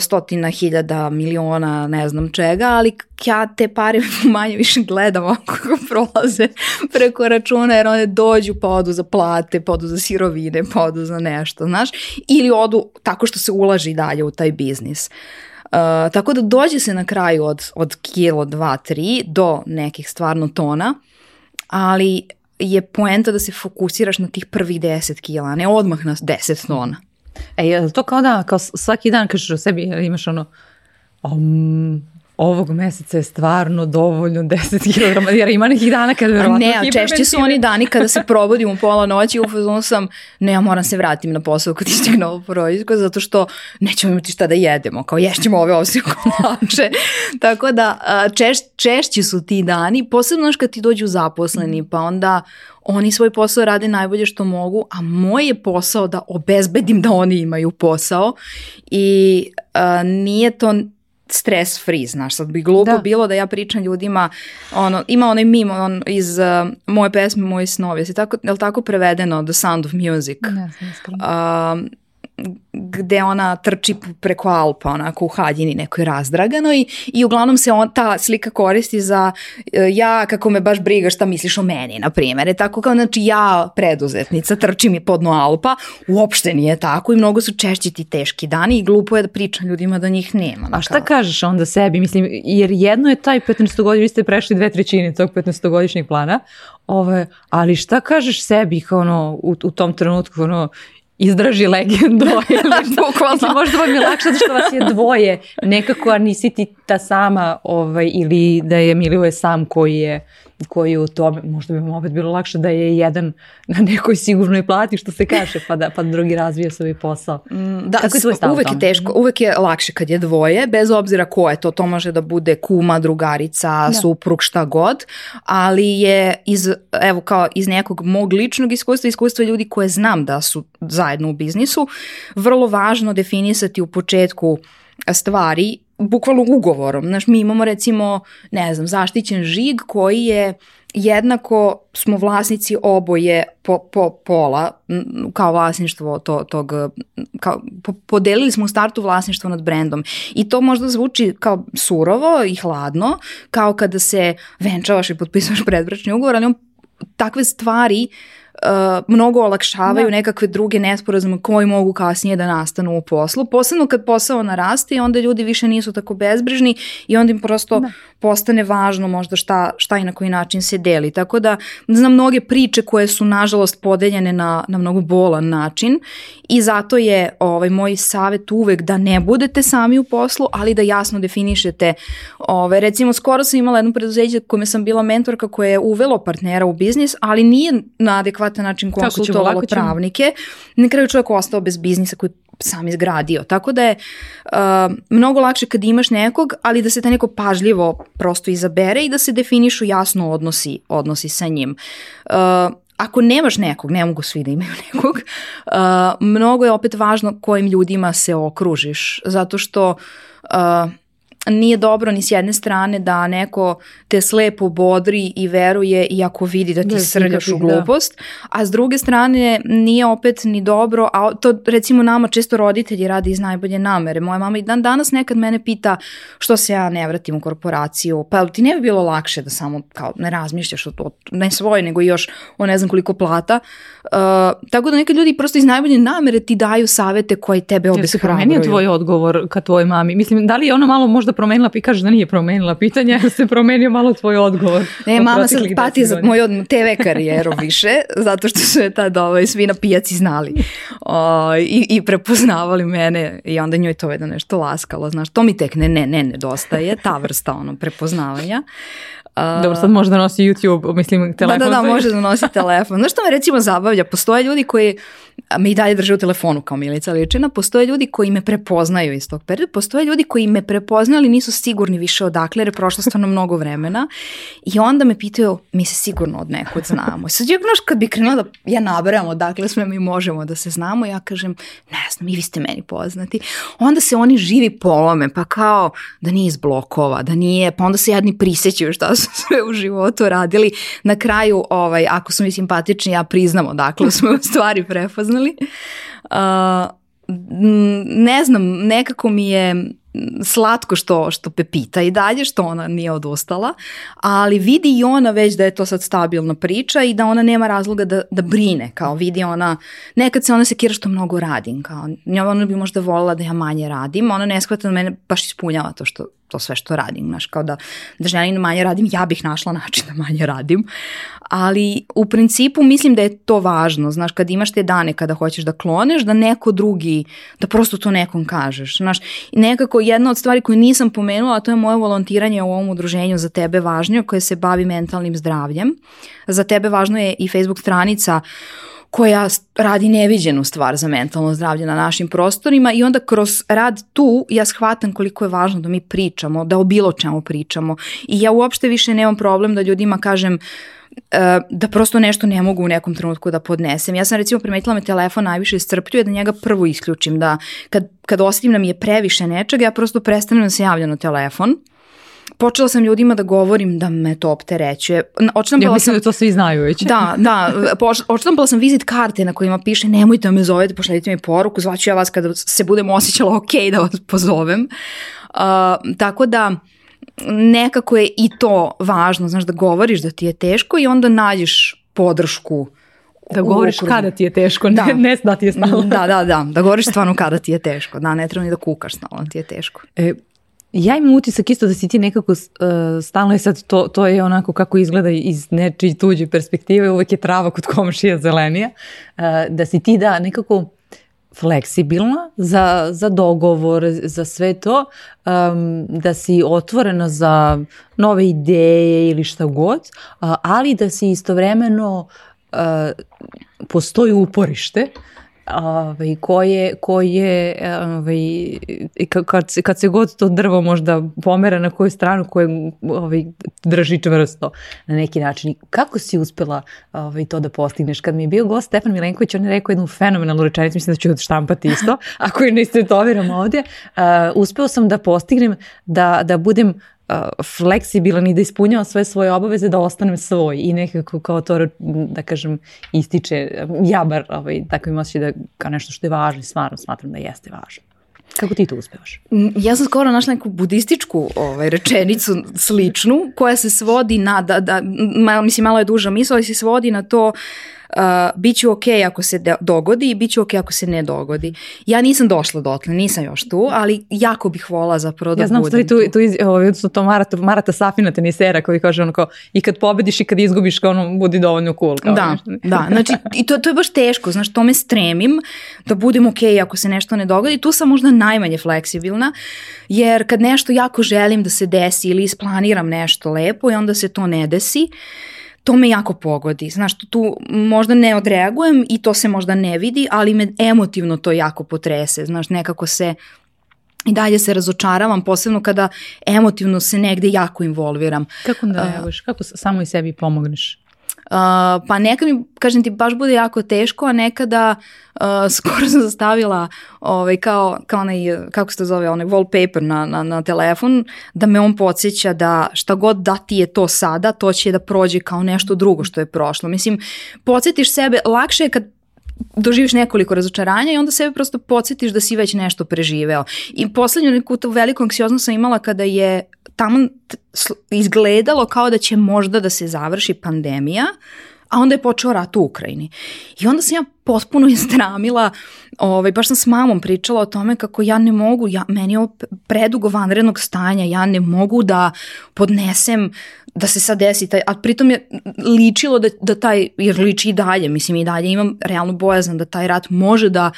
stotina hiljada, miliona, ne znam čega, ali ja te pare manje više gledam kako prolaze preko računa, jer one dođu pa odu za plate, pa odu za sirovine, pa odu za nešto, znaš, ili odu tako što se ulaže dalje u taj biznis. Uh, tako da dođe se na kraju od, od kilo, dva, tri do nekih stvarno tona, ali je poenta da se fokusiraš na tih prvih 10 kila, a ne odmah na 10 tona. E, je to kao da, kao svaki dan kažeš o sebi, imaš ono, um, ovog meseca je stvarno dovoljno 10 kg, jer ima nekih dana kada verovatno Ne, a češće su oni dani kada se probudim u pola noći u fazonu sam, ne, ja moram se vratim na posao kad istegne novo porodičko, zato što nećemo imati šta da jedemo, kao ješćemo ove ovsje kolače. Tako da, češ, češći su ti dani, posebno još kad ti dođu zaposleni, pa onda oni svoj posao rade najbolje što mogu, a moj je posao da obezbedim da oni imaju posao i uh, nije to stress free, znaš, sad bi glupo da. bilo da ja pričam ljudima, ono, ima onaj mim on, iz uh, moje pesme, moji snovi, jesi tako, je li tako prevedeno The Sound of Music? Ne, znam, uh, gde ona trči preko Alpa, onako u haljini nekoj razdraganoj i, uglavnom se on, ta slika koristi za e, ja kako me baš briga šta misliš o meni, na primjer. E tako kao, znači ja preduzetnica trčim je podno Alpa, uopšte nije tako i mnogo su češći ti teški dani i glupo je da pričam ljudima da njih nema. A šta kao. kažeš onda sebi? Mislim, jer jedno je taj 15-godišnji, vi ste prešli dve trećine tog 15-godišnjeg plana, ove, ovaj, ali šta kažeš sebi kao ono, u, u tom trenutku ono, izdraži legendu. Ili Bukvalno. Mislim, možda vam je lakše da što vas je dvoje nekako, a nisi ti ta sama ovaj, ili da je Milivoj sam koji je koji u tome, možda bi vam opet bilo lakše da je jedan na nekoj sigurnoj plati što se kaže, pa da pa drugi razvija svoj posao. Mm, da, Kako je tvoj stav uvek je teško, uvek je lakše kad je dvoje, bez obzira ko je to, to može da bude kuma, drugarica, da. suprug, šta god, ali je iz, evo kao iz nekog mog ličnog iskustva, iskustva ljudi koje znam da su zajedno u biznisu, vrlo važno definisati u početku stvari bukvalno ugovorom. Znaš, mi imamo recimo, ne znam, zaštićen žig koji je jednako smo vlasnici oboje po, po pola kao vlasništvo to, tog, kao, po, podelili smo u startu vlasništvo nad brendom i to možda zvuči kao surovo i hladno, kao kada se venčavaš i potpisavaš predbračni ugovor, ali on takve stvari uh, uh, mnogo olakšavaju da. nekakve druge nesporazume koji mogu kasnije da nastanu u poslu. Posebno kad posao naraste i onda ljudi više nisu tako bezbrižni i onda im prosto da. postane važno možda šta, šta i na koji način se deli. Tako da znam mnoge priče koje su nažalost podeljene na, na mnogo bolan način i zato je ovaj, moj savet uvek da ne budete sami u poslu, ali da jasno definišete. Ove, ovaj, recimo, skoro sam imala jedno preduzeće kome sam bila mentorka koje je uvelo partnera u biznis, ali nije na adekvat adekvatan način konsultovalo ćemo, pravnike. Na kraju čovjek ostao bez biznisa koji sam izgradio. Tako da je uh, mnogo lakše kad imaš nekog, ali da se ta neko pažljivo prosto izabere i da se definišu jasno odnosi, odnosi sa njim. Uh, ako nemaš nekog, ne mogu svi da imaju nekog, uh, mnogo je opet važno kojim ljudima se okružiš, zato što uh, nije dobro ni s jedne strane da neko te slepo bodri i veruje i ako vidi da ti da, da srljaš u da. glupost, da. a s druge strane nije opet ni dobro, a to recimo nama često roditelji radi iz najbolje namere. Moja mama i dan danas nekad mene pita što se ja ne vratim u korporaciju, pa ti ne bi bilo lakše da samo kao ne razmišljaš o to, ne svoj, nego još o ne znam koliko plata. Uh, tako da neki ljudi prosto iz najbolje namere ti daju savete koji tebe obeshrabruju. Meni je tvoj odgovor ka tvojoj mami. Mislim, da li je ona malo možda možda promenila, i kažeš da nije promenila pitanje, se promenio malo tvoj odgovor. Ne, mama sad pati za moju TV karijeru više, zato što su je tad ovaj, svi na pijaci znali o, i, i prepoznavali mene i onda njoj to je da nešto laskalo, znaš, to mi tek ne, ne, ne, nedostaje, ta vrsta ono prepoznavanja. Uh, Dobro, sad može da nosi YouTube, mislim telefon. Da, da, da, može da nosi telefon. Znaš što me recimo zabavlja? Postoje ljudi koji me i dalje drže u telefonu kao Milica Ličina, postoje ljudi koji me prepoznaju iz tog perioda, postoje ljudi koji me prepoznali nisu sigurni više odakle jer je prošlo stvarno mnogo vremena i onda me pitaju, mi se sigurno od nekud znamo. Sad je, znaš, kad bi krenula da ja nabrajam odakle smo mi možemo da se znamo, ja kažem, ne znam, i vi ste meni poznati. Onda se oni živi polome, pa kao da nije iz blokova, da nije, pa onda se jadni prisećaju šta su sve u životu radili. Na kraju, ovaj, ako su mi simpatični, ja priznam odakle smo u stvari prepoznali. Uh, ne znam, nekako mi je slatko što, što Pepita i dalje, što ona nije odustala, ali vidi i ona već da je to sad stabilna priča i da ona nema razloga da, da brine, kao vidi ona, nekad se ona sekira što mnogo radim, kao ona bi možda volila da ja manje radim, ona ne shvata da mene baš ispunjava to što to sve što radim, znaš, kao da, da želim da manje radim, ja bih našla način da manje radim, ali u principu mislim da je to važno, znaš, kad imaš te dane kada hoćeš da kloneš, da neko drugi, da prosto to nekom kažeš, znaš, nekako jedna od stvari koju nisam pomenula, a to je moje volontiranje u ovom udruženju za tebe važnje, koje se bavi mentalnim zdravljem. Za tebe važno je i Facebook stranica koja radi neviđenu stvar za mentalno zdravlje na našim prostorima i onda kroz rad tu ja shvatam koliko je važno da mi pričamo, da o bilo čemu pričamo. I ja uopšte više nemam problem da ljudima kažem uh, E, da prosto nešto ne mogu u nekom trenutku da podnesem. Ja sam recimo primetila me telefon najviše iscrpljuje da njega prvo isključim, da kad, kad osetim da mi je previše nečega, ja prosto prestanem da se javljam na telefon počela sam ljudima da govorim da me to opterećuje. Očnampala ja mislim sam, da to svi znaju već. Da, da. Očnampala sam vizit karte na kojima piše nemojte da me zovete, pošaljite mi poruku, zvaću ja vas kada se budem osjećala ok da vas pozovem. Uh, tako da nekako je i to važno, znaš, da govoriš da ti je teško i onda nađeš podršku Da govoriš okrugu. kada ti je teško, da. ne, ne da ti je snalo. Da, da, da, da govoriš stvarno kada ti je teško, da, ne treba ni da kukaš snalo, ti je teško. E, Ja imam utisak isto da si ti nekako, uh, stalno je sad, to, to je onako kako izgleda iz nečiji tuđe perspektive, uvek je trava kod komšija zelenija, uh, da si ti da nekako fleksibilna za, za dogovor, za sve to, um, da si otvorena za nove ideje ili šta god, ali da si istovremeno uh, postoji uporište uh, ovaj, koje, koje ovaj, kad, se, kad se god to drvo možda pomera na koju stranu koje ovaj, drži čvrsto na neki način. Kako si uspela ovaj, to da postigneš? Kad mi je bio gost Stefan Milenković, on je rekao jednu fenomenalnu rečenicu, mislim da ću odštampati isto, ako je ne istetoviram ovde. Uh, uspeo sam da postignem da, da budem fleksibilan i da ispunjava sve svoje obaveze da ostanem svoj i nekako kao to da kažem ističe ja bar ovaj, tako im osjećaj da kao nešto što je važno i stvarno smatram da jeste važno. Kako ti to uspevaš? Mm, ja sam skoro našla neku budističku ovaj, rečenicu sličnu koja se svodi na, da, da, malo, mislim malo je duža misla, ali se svodi na to uh, uh, bit ću ok ako se dogodi i bit ću ok ako se ne dogodi. Ja nisam došla dotle, nisam još tu, ali jako bih vola zapravo da ja znam, budem tu. tu, tu iz, o, to Marata, Marata Safina tenisera koji kaže ono kao i kad pobediš i kad izgubiš kao ono budi dovoljno cool. Kao da, nešto. da, znači i to, to je baš teško, znaš, to me stremim da budem ok ako se nešto ne dogodi. Tu sam možda najmanje fleksibilna jer kad nešto jako želim da se desi ili isplaniram nešto lepo i onda se to ne desi, uh, to me jako pogodi. Znaš, tu možda ne odreagujem i to se možda ne vidi, ali me emotivno to jako potrese. Znaš, nekako se i dalje se razočaravam, posebno kada emotivno se negde jako involviram. Kako da reaguješ? Kako samo i sebi pomogneš? Uh, pa neka mi, kažem ti, baš bude jako teško, a nekada uh, skoro sam stavila ovaj, kao, kao onaj, kako se to zove, onaj wallpaper na, na, na telefon, da me on podsjeća da šta god da ti je to sada, to će da prođe kao nešto drugo što je prošlo. Mislim, podsjetiš sebe, lakše je kad doživiš nekoliko razočaranja i onda sebe prosto podsjetiš da si već nešto preživeo. I poslednju neku tu veliku anksioznost sam imala kada je tamo izgledalo kao da će možda da se završi pandemija. Uh, a onda je počeo rat u Ukrajini. I onda sam ja potpuno izdramila, ovaj, baš sam s mamom pričala o tome kako ja ne mogu, ja, meni je ovo predugo vanrednog stanja, ja ne mogu da podnesem da se sad desi, taj, a pritom je ličilo da, da taj, jer liči i dalje, mislim i dalje imam realnu bojazan da taj rat može da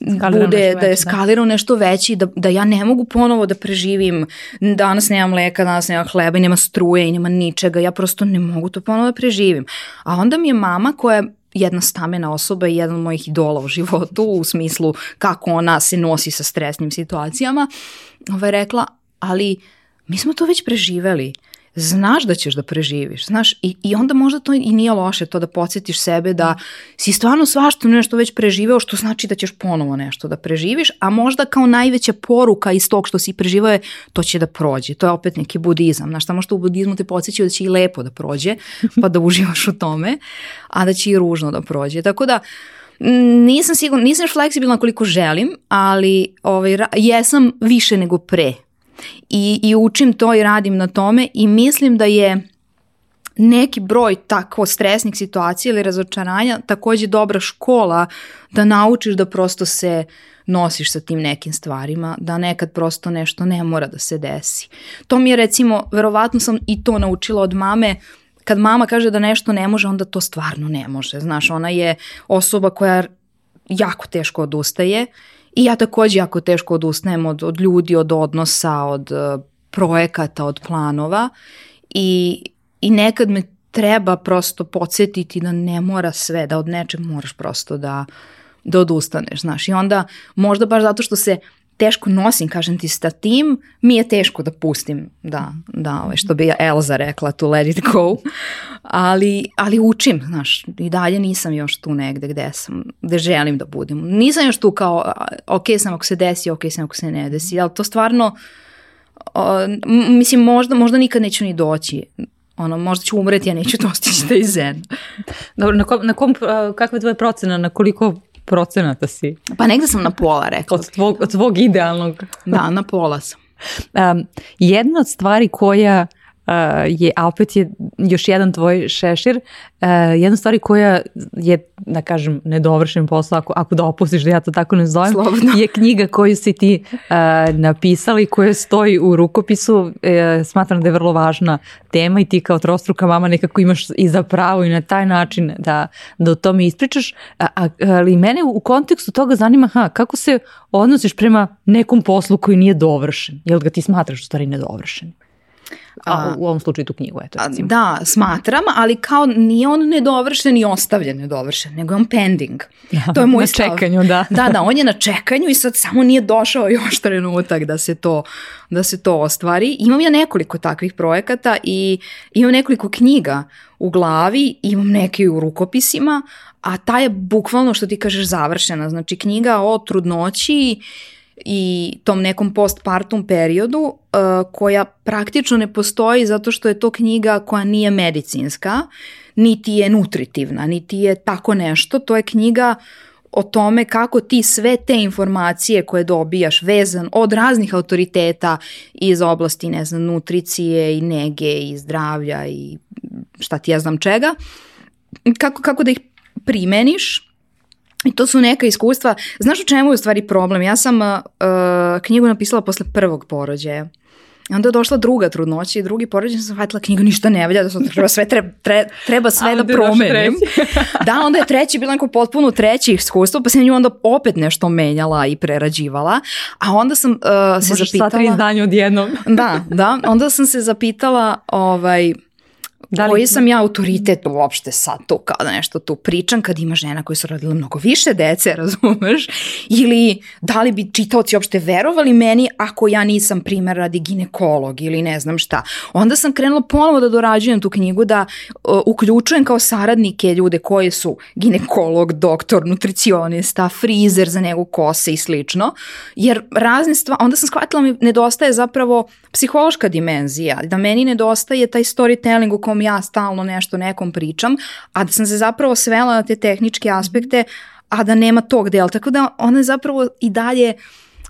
Skalirano bude, veći, da je skalirao da. nešto veći, da, da ja ne mogu ponovo da preživim, danas nemam mleka, danas nemam hleba i nema struje i nema ničega, ja prosto ne mogu to ponovo da preživim. A onda mi je mama koja je jedna stamena osoba i jedan od mojih idola u životu u smislu kako ona se nosi sa stresnim situacijama, ova je rekla, ali mi smo to već preživeli. Uh, znaš da ćeš da preživiš, znaš, i, i onda možda to i nije loše to da podsjetiš sebe da si stvarno svašta nešto već preživeo, što znači da ćeš ponovo nešto da preživiš, a možda kao najveća poruka iz tog što si preživao je to će da prođe, to je opet neki budizam, znaš, samo što u budizmu te podsjećaju da će i lepo da prođe, pa da uživaš u tome, a da će i ružno da prođe, tako da, mm, nisam sigurna, nisam još fleksibilna koliko želim, ali ovaj, jesam više nego pre i, i učim to i radim na tome i mislim da je neki broj tako stresnih situacija ili razočaranja takođe dobra škola da naučiš da prosto se nosiš sa tim nekim stvarima, da nekad prosto nešto ne mora da se desi. To mi je recimo, verovatno sam i to naučila od mame, kad mama kaže da nešto ne može, onda to stvarno ne može. Znaš, ona je osoba koja jako teško odustaje I ja takođe jako teško odustajem od, od ljudi, od odnosa, od uh, projekata, od planova i, i nekad me treba prosto podsjetiti da ne mora sve, da od nečeg moraš prosto da, da odustaneš, znaš. I onda možda baš zato što se teško nosim, kažem ti, sa tim, mi je teško da pustim, da, da, ovaj, što bi ja Elza rekla, to let it go, ali, ali učim, znaš, i dalje nisam još tu negde gde sam, gde želim da budem. Nisam još tu kao, ok sam ako se desi, ok sam ako se ne desi, ali to stvarno, uh, mislim, možda, možda nikad neću ni doći ono, možda ću umreti, ja neću dostići taj da zen. Dobro, na kom, na kom, kakva je tvoja procena, na koliko procenata si? Pa negde sam na pola rekla. Od tvog, od tvog idealnog. da, na pola sam. Um, jedna od stvari koja Uh, je, a opet je još jedan tvoj šešir, uh, jedna stvar koja je, da kažem, nedovršen posao, ako, ako da opustiš da ja to tako ne zovem, Slobodno. je knjiga koju si ti uh, napisala i koja stoji u rukopisu. Smatram da je vrlo važna tema i ti kao trostruka mama nekako imaš i za pravo i na taj način da, da o tome ispričaš, a, ali mene u kontekstu toga zanima ha, kako se odnosiš prema nekom poslu koji nije dovršen? Jel ga ti smatraš u stvari nedovršen? A, u ovom slučaju tu knjigu, eto recimo. Da, smatram, ali kao nije on nedovršen i ostavljen nedovršen, nego je on pending. Da, to je moj na stav. čekanju, da. da, da, on je na čekanju i sad samo nije došao još trenutak da se to, da se to ostvari. Imam ja nekoliko takvih projekata i imam nekoliko knjiga u glavi, imam neke u rukopisima, a ta je bukvalno što ti kažeš završena. Znači knjiga o trudnoći uh, i tom nekom postpartum periodu uh, koja praktično ne postoji zato što je to knjiga koja nije medicinska, niti je nutritivna, niti je tako nešto. To je knjiga o tome kako ti sve te informacije koje dobijaš vezan od raznih autoriteta iz oblasti, ne znam, nutricije i nege i zdravlja i šta ti ja znam čega, kako, kako da ih primeniš I to su neka iskustva. Znaš u čemu je u stvari problem? Ja sam uh, uh knjigu napisala posle prvog porođaja. Onda je došla druga trudnoća i drugi porođaj sam shvatila knjigu ništa ne valja, da sam treba sve, treba, treba sve da promenim. da, onda je treći bilo neko potpuno treći iskustvo, pa sam nju onda opet nešto menjala i prerađivala. A onda sam uh, se Možeš zapitala... Možeš sva tri izdanja odjednom. da, da. Onda sam se zapitala ovaj, Da li... Koji sam ja autoritet uopšte sad tu kada nešto tu pričam, kad ima žena koje su rodile mnogo više dece, razumeš? Ili da li bi čitaoci uopšte verovali meni ako ja nisam primer radi ginekolog ili ne znam šta. Onda sam krenula ponovo da dorađujem tu knjigu, da uh, uključujem kao saradnike ljude koji su ginekolog, doktor, nutricionista, frizer za nego kose i slično, jer razne stvari, onda sam shvatila mi nedostaje zapravo psihološka dimenzija, da meni nedostaje taj storytelling u kom ja stalno nešto nekom pričam, a da sam se zapravo svela na te tehničke mhm. aspekte, a da nema tog dela. Tako da ona zapravo i dalje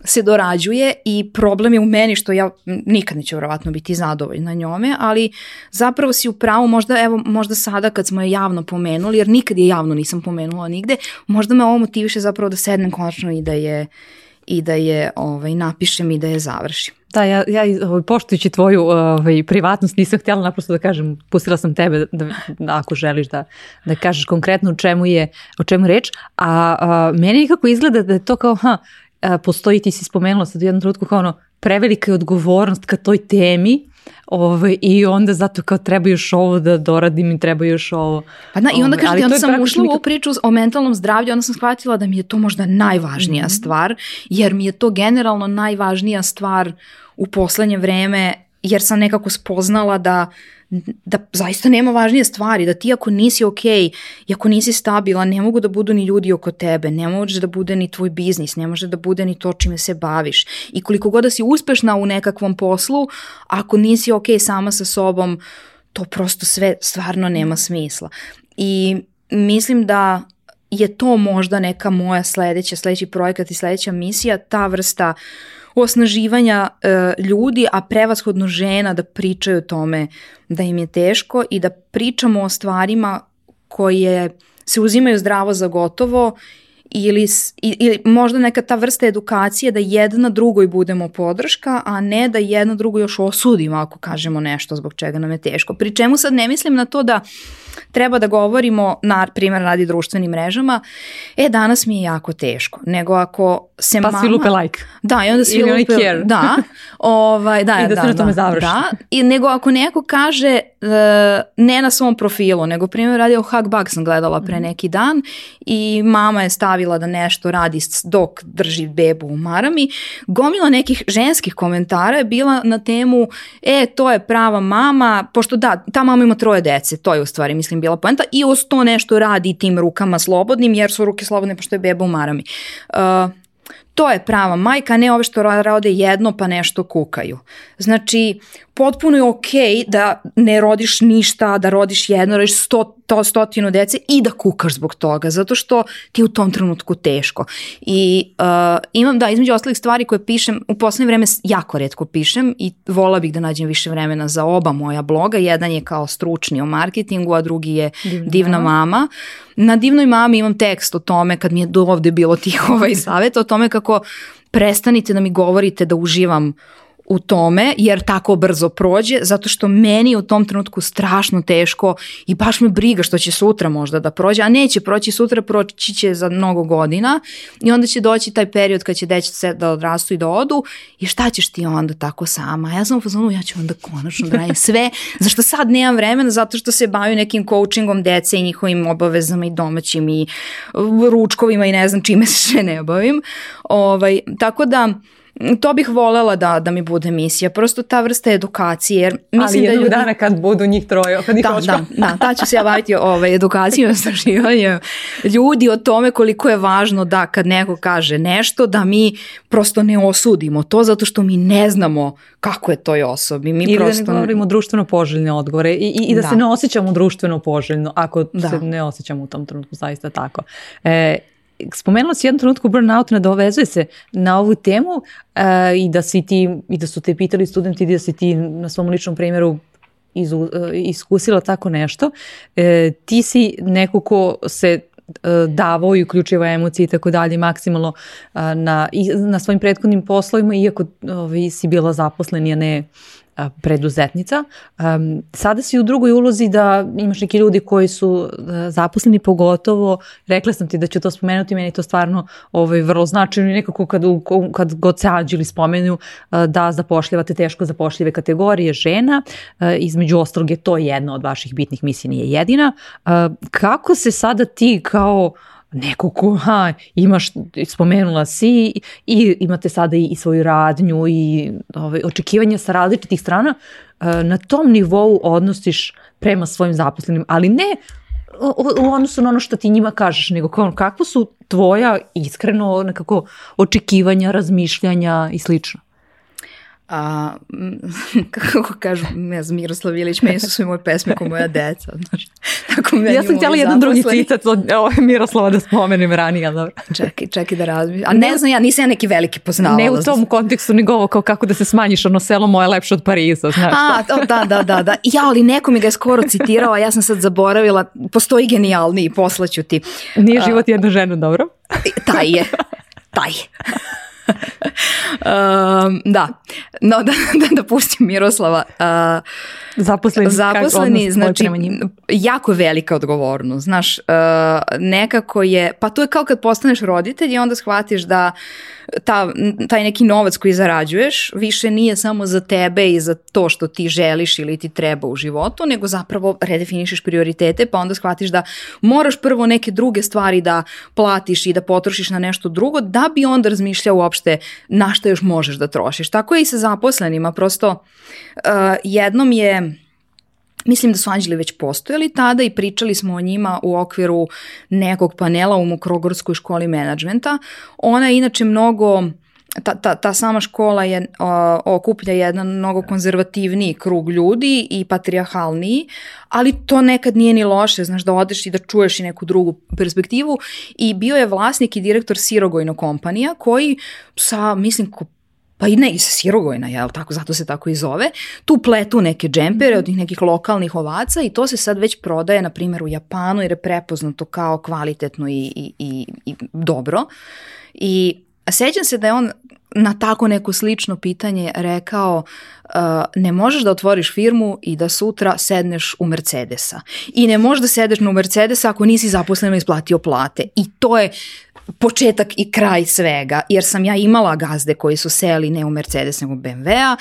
se dorađuje i problem je u meni što ja nikad neću verovatno biti zadovoljna njome, ali zapravo si u pravu, možda, evo, možda sada kad smo je javno pomenuli, jer nikad je javno nisam pomenula nigde, možda me ovo motiviše zapravo da sednem konačno i da je, i da je ovaj, napišem i da je završim. Da, ja, ja ovaj, poštujući tvoju ovaj, privatnost nisam htjela naprosto da kažem, pustila sam tebe da, da, da ako želiš da, da kažeš konkretno o čemu je, o čemu reč, a, a meni nekako izgleda da je to kao, ha, postoji ti si spomenula sad u jednom trenutku kao ono, prevelika je odgovornost ka toj temi, Ove, I onda zato kao treba još ovo da doradim i treba još ovo. Pa da, i onda kažete, onda sam ušla u priču o mentalnom zdravlju, onda sam shvatila da mi je to možda najvažnija mm -hmm. stvar, jer mi je to generalno najvažnija stvar u poslednje vreme jer sam nekako spoznala da da zaista nema važnije stvari, da ti ako nisi okej, i ako nisi stabilan, ne mogu da budu ni ljudi oko tebe, ne može da bude ni tvoj biznis, ne može da bude ni to čime se baviš. I koliko god da si uspešna u nekakvom poslu, ako nisi okej sama sa sobom, to prosto sve stvarno nema smisla. I mislim da je to možda neka moja sledeća, sledeći projekat i sledeća misija, ta vrsta uh, osnaživanja e, ljudi, a prevashodno žena da pričaju o tome da im je teško i da pričamo o stvarima koje se uzimaju zdravo za gotovo ili, ili možda neka ta vrsta edukacije da jedna drugoj budemo podrška, a ne da jedna drugu još osudimo ako kažemo nešto zbog čega nam je teško. Pri čemu sad ne mislim na to da uh, treba da govorimo, na primjer, radi društvenim mrežama, e, danas mi je jako teško, nego ako se pa mama... Pa svi lupe like. Da, i onda svi Ili lupe... Care. Da, ovaj, da, I da, da, se na da, tome završi. Da, i, nego ako neko kaže, uh, ne na svom profilu, nego primjer radi o Hagbag sam gledala pre mhm. neki dan i mama je stavila da nešto radi dok drži bebu u marami, gomila nekih ženskih komentara je bila na temu, e, to je prava mama, pošto da, ta mama ima troje dece, to je u stvari, mislim, mislim bila poenta, i uz to nešto radi tim rukama slobodnim, jer su ruke slobodne pošto je beba u marami. Uh, To je prava majka, ne ove što rode jedno pa nešto kukaju. Znači, potpuno je okej okay da ne rodiš ništa, da rodiš jedno, rodiš sto, to stotinu dece i da kukaš zbog toga, zato što ti je u tom trenutku teško. I uh, imam, da, između ostalih stvari koje pišem, u poslednje vreme jako redko pišem i vola bih da nađem više vremena za oba moja bloga. Jedan je kao stručni o marketingu, a drugi je divna, divna mama. Na divnoj mami imam tekst o tome, kad mi je do ovde bilo tih ovaj savjet, o tome kako nekako prestanite da mi govorite da uživam u tome jer tako brzo prođe zato što meni u tom trenutku strašno teško i baš me briga što će sutra možda da prođe, a neće proći sutra, proći će za mnogo godina i onda će doći taj period kad će deći se da odrastu i da odu i šta ćeš ti onda tako sama? Ja sam u ja ću onda konačno da radim sve, zašto sad nemam vremena, zato što se bavim nekim coachingom dece i njihovim obavezama i domaćim i ručkovima i ne znam čime se ne bavim. Ovaj, tako da to bih volela da, da mi bude misija, prosto ta vrsta edukacije. Jer mislim Ali da jednog da ljudi... dana kad budu njih troje, kad ih da, da, da, da ta ću se ja baviti ovaj, edukacijom, istraživanjem ljudi o tome koliko je važno da kad neko kaže nešto da mi prosto ne osudimo to zato što mi ne znamo kako je toj osobi. Mi Ili prosto... da ne govorimo društveno poželjne odgovore i, i, i da, da, se ne osjećamo društveno poželjno ako da. se ne osjećamo u tom trenutku zaista tako. E, spomenula si jednu trenutku burnout, nadovezuje se na ovu temu uh, i da si ti, i da su te pitali studenti, da si ti na svom ličnom primjeru iz, uh, e, iskusila tako nešto. E, ti si neko ko se e, davao i uključiva emocije i tako dalje maksimalno na, na svojim prethodnim poslovima iako ovi, si bila zaposlenija ne preduzetnica. Sada si u drugoj ulozi da imaš neki ljudi koji su e, zaposleni pogotovo, rekla sam ti da ću to spomenuti, meni je to stvarno ovaj, vrlo značajno i nekako kad, kad god se ađili spomenu e, da zapošljavate teško zapošljive kategorije žena, e, između ostrog je to jedna od vaših bitnih misija, nije jedina. Kako se sada ti kao uh, neko ko, ha, imaš, spomenula si i imate sada i, i svoju radnju i ovaj, očekivanja sa različitih strana, eh, na tom nivou odnosiš prema svojim zaposlenim, ali ne u odnosu na ono što ti njima kažeš, nego kao, kako su tvoja iskreno nekako očekivanja, razmišljanja i slično? a, kako kažu, ne znam, Miroslav Ilić, meni su svi moji pesme ko moja deca. Znaš. Tako meni ja sam htjela jedan drugi citat od e, ovaj Miroslava da spomenem ranije, ali dobro. Čekaj, čekaj da razmišljam. A ne, ne znam, ja nisam ja neki veliki poznavala. Ne u tom kontekstu, nego ovo kao kako da se smanjiš, ono selo moje lepše od Pariza, znaš. A, to, da, da, da, da. Ja, ali neko mi ga je skoro citirao, a ja sam sad zaboravila. Postoji genijalni, poslaću ti. Nije život jedna žena, dobro? Taj je, taj um, da, no da, da, da pustim Miroslava. Uh, zaposleni, zaposleni kak, znači, jako velika odgovornost, znaš, uh, nekako je, pa to je kao kad postaneš roditelj i onda shvatiš da ta, taj neki novac koji zarađuješ više nije samo za tebe i za to što ti želiš ili ti treba u životu, nego zapravo redefinišeš prioritete pa onda shvatiš da moraš prvo neke druge stvari da platiš i da potrošiš na nešto drugo da bi onda razmišljao uopšte na šta još možeš da trošiš. Tako je i sa zaposlenima, prosto uh, jednom je Mislim da su anđeli već postojali tada i pričali smo o njima u okviru nekog panela u Mokrogorskoj školi menadžmenta. Ona je inače mnogo ta, ta, ta sama škola je, uh, okuplja jedan mnogo konzervativniji krug ljudi i patrijarhalniji, ali to nekad nije ni loše, znaš, da odeš i da čuješ i neku drugu perspektivu i bio je vlasnik i direktor Sirogojno kompanija koji sa, mislim, pa i ne iz Sirogojna, jel tako, zato se tako i zove, tu pletu neke džempere od nekih lokalnih ovaca i to se sad već prodaje, na primjer, u Japanu jer je prepoznato kao kvalitetno i, i, i, i dobro. I sećam se da je on na tako neko slično pitanje rekao uh, ne možeš da otvoriš firmu i da sutra sedneš u Mercedesa. I ne možeš da sedeš na Mercedesa ako nisi zaposleno isplatio plate. I to je početak i kraj svega, jer sam ja imala gazde koji su seli ne u Mercedes nego u BMW-a,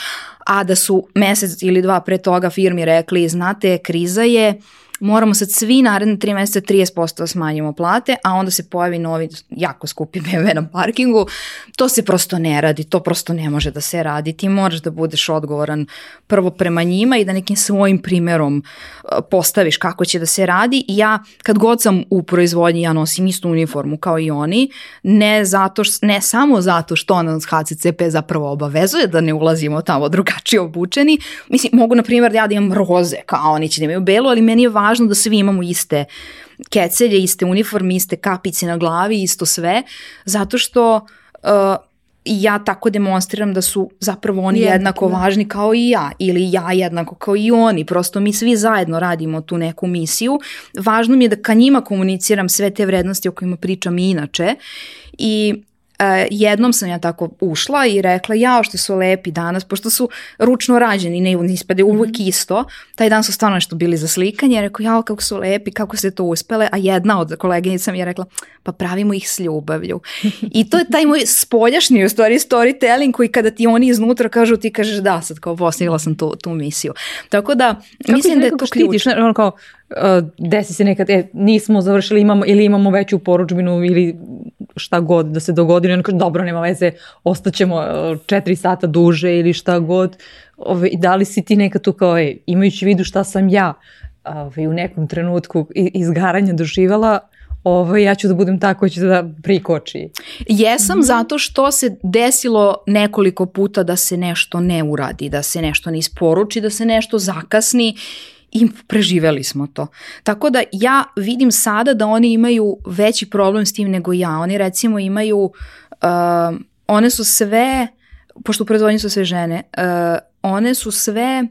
a da su mesec ili dva pre toga firmi rekli, znate, kriza je, moramo sad svi naredne tri mjeseca 30% da smanjimo plate, a onda se pojavi novi jako skupi BMW na parkingu. To se prosto ne radi, to prosto ne može da se radi. Ti moraš da budeš odgovoran prvo prema njima i da nekim svojim primjerom e, postaviš kako će da se radi. I ja kad god sam u proizvodnji, ja nosim istu uniformu kao i oni, ne, zato, š, ne samo zato što ona nas HCCP zapravo obavezuje da ne ulazimo tamo drugačije obučeni. Mislim, mogu na primjer da ja da imam roze kao oni će da imaju belu, ali meni je važno važno da svi imamo iste kecelje, iste uniforme, iste kapice na glavi, isto sve, zato što uh, ja tako demonstriram da su zapravo oni jednako, jednako da. važni kao i ja ili ja jednako kao i oni. Prosto mi svi zajedno radimo tu neku misiju. Važno mi je da ka njima komuniciram sve te vrednosti o kojima pričam i inače i Uh, jednom sam ja tako ušla i rekla jao što su lepi danas, pošto su ručno rađeni, ne ispade da mhm. uvek isto. Taj dan su stvarno nešto bili za slikanje. Rekao jao kako su lepi, kako se to uspele. A jedna od koleginica mi je rekla pa pravimo ih s ljubavlju. I to je taj moj spoljašnji u stvari storytelling koji kada ti oni iznutra kažu ti kažeš da sad kao postigla sam tu, tu misiju. Tako da kako mislim da je to ključ. Štidiš, ono kao, desi se nekad, e, nismo završili imamo, ili imamo veću poručbinu ili šta god da se dogodi, kaže, dobro, nema veze, ostaćemo e, četiri sata duže ili šta god. Ove, da li si ti nekad tu kao, e, imajući vidu šta sam ja ove, u nekom trenutku izgaranja doživala, ovo, ja ću da budem ta koja će da prikoči. Jesam mm -hmm. zato što se desilo nekoliko puta da se nešto ne uradi, da se nešto ne isporuči, da se nešto zakasni. Uh, i preživeli smo to. Tako da ja vidim sada da oni imaju veći problem s tim nego ja. Oni recimo imaju, uh, one su sve, pošto u proizvodnju su sve žene, uh, one su sve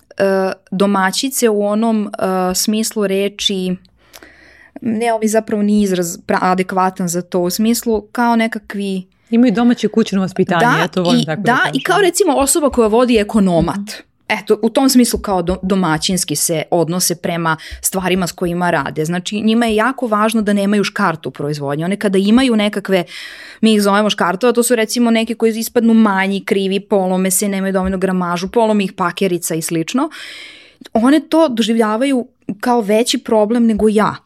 uh, domaćice u onom uh, smislu reči ne, ovaj zapravo ni izraz adekvatan za to u smislu kao nekakvi Imaju domaće kućno vaspitanje, da, ja to volim i, tako da, da kažem. Da, i kao recimo osoba koja vodi ekonomat. Mm eto, u tom smislu kao domaćinski se odnose prema stvarima s kojima rade. Znači, njima je jako važno da nemaju škartu u proizvodnji. One kada imaju nekakve, mi ih zovemo škartova, to su recimo neke koji ispadnu manji, krivi, polome se, nemaju dovoljno gramažu, polome ih pakerica i slično. One to doživljavaju kao veći problem nego ja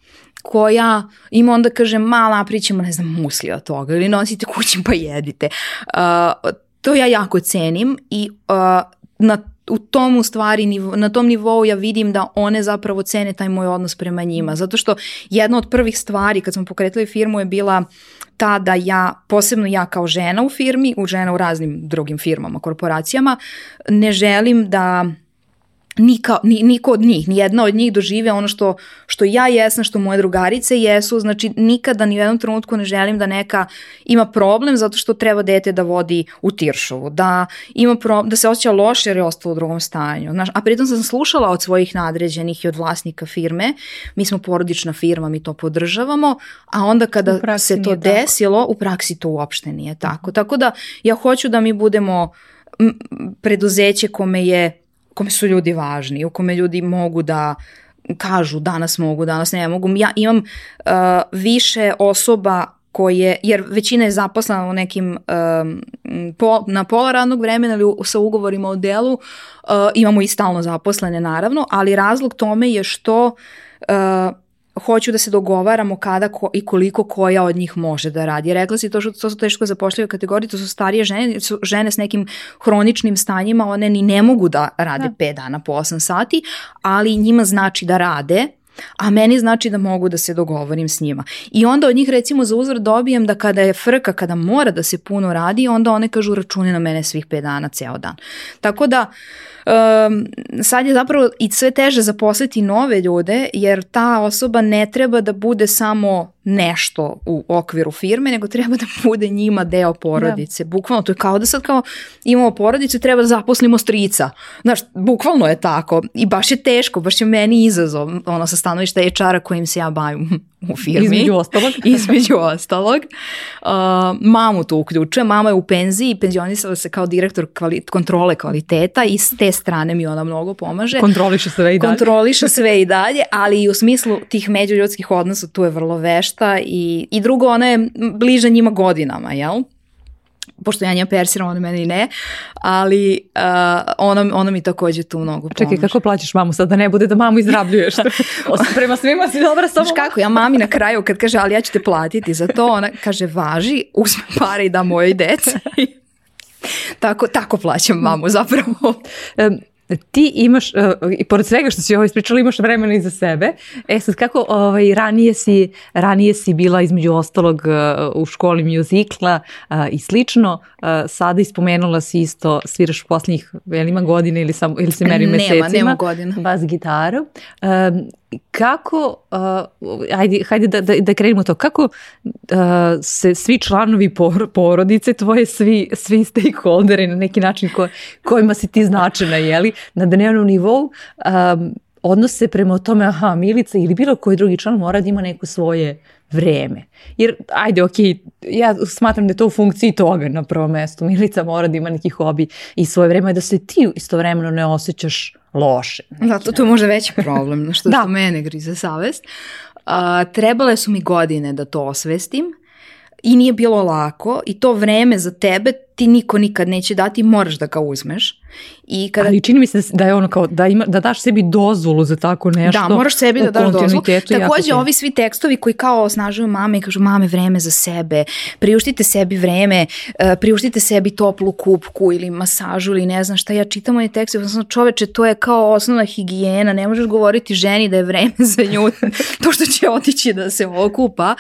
koja im onda kaže mala prićemo ne znam musli od toga ili nosite kućim pa jedite. Uh, to ja jako cenim i uh, na u tom u stvari, na tom nivou ja vidim da one zapravo cene taj moj odnos prema njima. Zato što jedna od prvih stvari kad smo pokretili firmu je bila ta da ja, posebno ja kao žena u firmi, u žena u raznim drugim firmama, korporacijama, ne želim da Nika, niko od njih, ni jedna od njih dožive ono što, što ja jesam, što moje drugarice jesu, znači nikada ni u jednom trenutku ne želim da neka ima problem zato što treba dete da vodi u Tiršovu, da, ima pro, da se osjeća loše jer je ostalo u drugom stanju. Znaš, a pritom sam slušala od svojih nadređenih i od vlasnika firme, mi smo porodična firma, mi to podržavamo, a onda kada se to desilo, tako. u praksi to uopšte nije tako. Mhm. Tako da ja hoću da mi budemo preduzeće kome je kome su ljudi važni, u kome ljudi mogu da kažu danas mogu, danas ne mogu. Ja imam uh, više osoba koje, jer većina je zaposlena u nekim, um, po, na pola radnog vremena ili u, sa ugovorima o delu, uh, imamo i stalno zaposlene naravno, ali razlog tome je što uh, hoću da se dogovaramo kada ko, i koliko koja od njih može da radi. Rekla si to što to su teško zapošljive kategorije, to su starije žene, su žene s nekim hroničnim stanjima, one ni ne mogu da rade 5 da. dana po 8 sati, ali njima znači da rade, a meni znači da mogu da se dogovorim s njima. I onda od njih recimo za uzor dobijem da kada je frka, kada mora da se puno radi, onda one kažu račune na mene svih 5 dana, ceo dan. Tako da um, sad je zapravo i sve teže zaposliti nove ljude jer ta osoba ne treba da bude samo nešto u okviru firme, nego treba da bude njima deo porodice. Da. Bukvalno, to je kao da sad kao imamo porodicu i treba da zaposlimo strica. Znaš, bukvalno je tako. I baš je teško, baš je meni izazov, ono, sa stanovišta HR-a kojim se ja bavim u firmi. Između ostalog. između ostalog. Uh, mamu tu uključuje, mama je u penziji, penzionisala se kao direktor kvali kontrole kvaliteta i s te strane mi ona mnogo pomaže. Kontroliše sve i dalje. Kontroliše sve i dalje, ali i u smislu tih međuljudskih odnosa tu je vrlo vešta i, i drugo ona je bliža njima godinama, jel? pošto ja njima persiram, ona meni ne, ali uh, ona, ona mi takođe tu mnogo pomaže. Čekaj, kako plaćaš mamu sad da ne bude da mamu izrabljuješ? Prema svima si dobra samo. Znaš kako, ja mami na kraju kad kaže, ali ja ću te platiti za to, ona kaže, važi, uzme pare i da mojoj deci. tako, tako plaćam mamu zapravo. Da ti imaš, uh, i pored svega što si ovo ispričala, imaš vremena i za sebe. E sad, kako ovaj, ranije, si, ranije si bila između ostalog uh, u školi mjuzikla uh, i slično, uh, sada ispomenula si isto, sviraš poslednjih, jel ima godine ili, sam, ili se meri mesecima? Nema, nema godina. Bas gitaru. Um, kako, uh, ajde, hajde da, da, da krenemo to, kako uh, se svi članovi por, porodice tvoje, svi, svi stakeholderi na neki način ko, kojima si ti značena, jeli, na dnevnom nivou, um, odnose prema tome, aha, Milica ili bilo koji drugi član mora da ima neko svoje vreme. Jer, ajde, ok, ja smatram da je to u funkciji toga na prvom mestu. Milica mora da ima neki hobi i svoje vreme, da se ti istovremeno ne osjećaš loše. Da, to to je možda veći problem, što, da. što mene grize savest. A, trebale su mi godine da to osvestim i nije bilo lako i to vreme za tebe ti niko nikad neće dati, moraš da ga uzmeš. I kada... Ali čini mi se da je ono kao da, ima, da daš sebi dozvolu za tako nešto. Da, moraš sebi da daš dozvolu. Takođe, ovi svi tekstovi koji kao osnažuju mame i kažu mame vreme za sebe, priuštite sebi vreme, e, priuštite sebi toplu kupku ili masažu ili ne znam šta. Ja čitam one tekste, odnosno čoveče, to je kao osnovna higijena, ne možeš govoriti ženi da je vreme za nju, to što će otići da se okupa.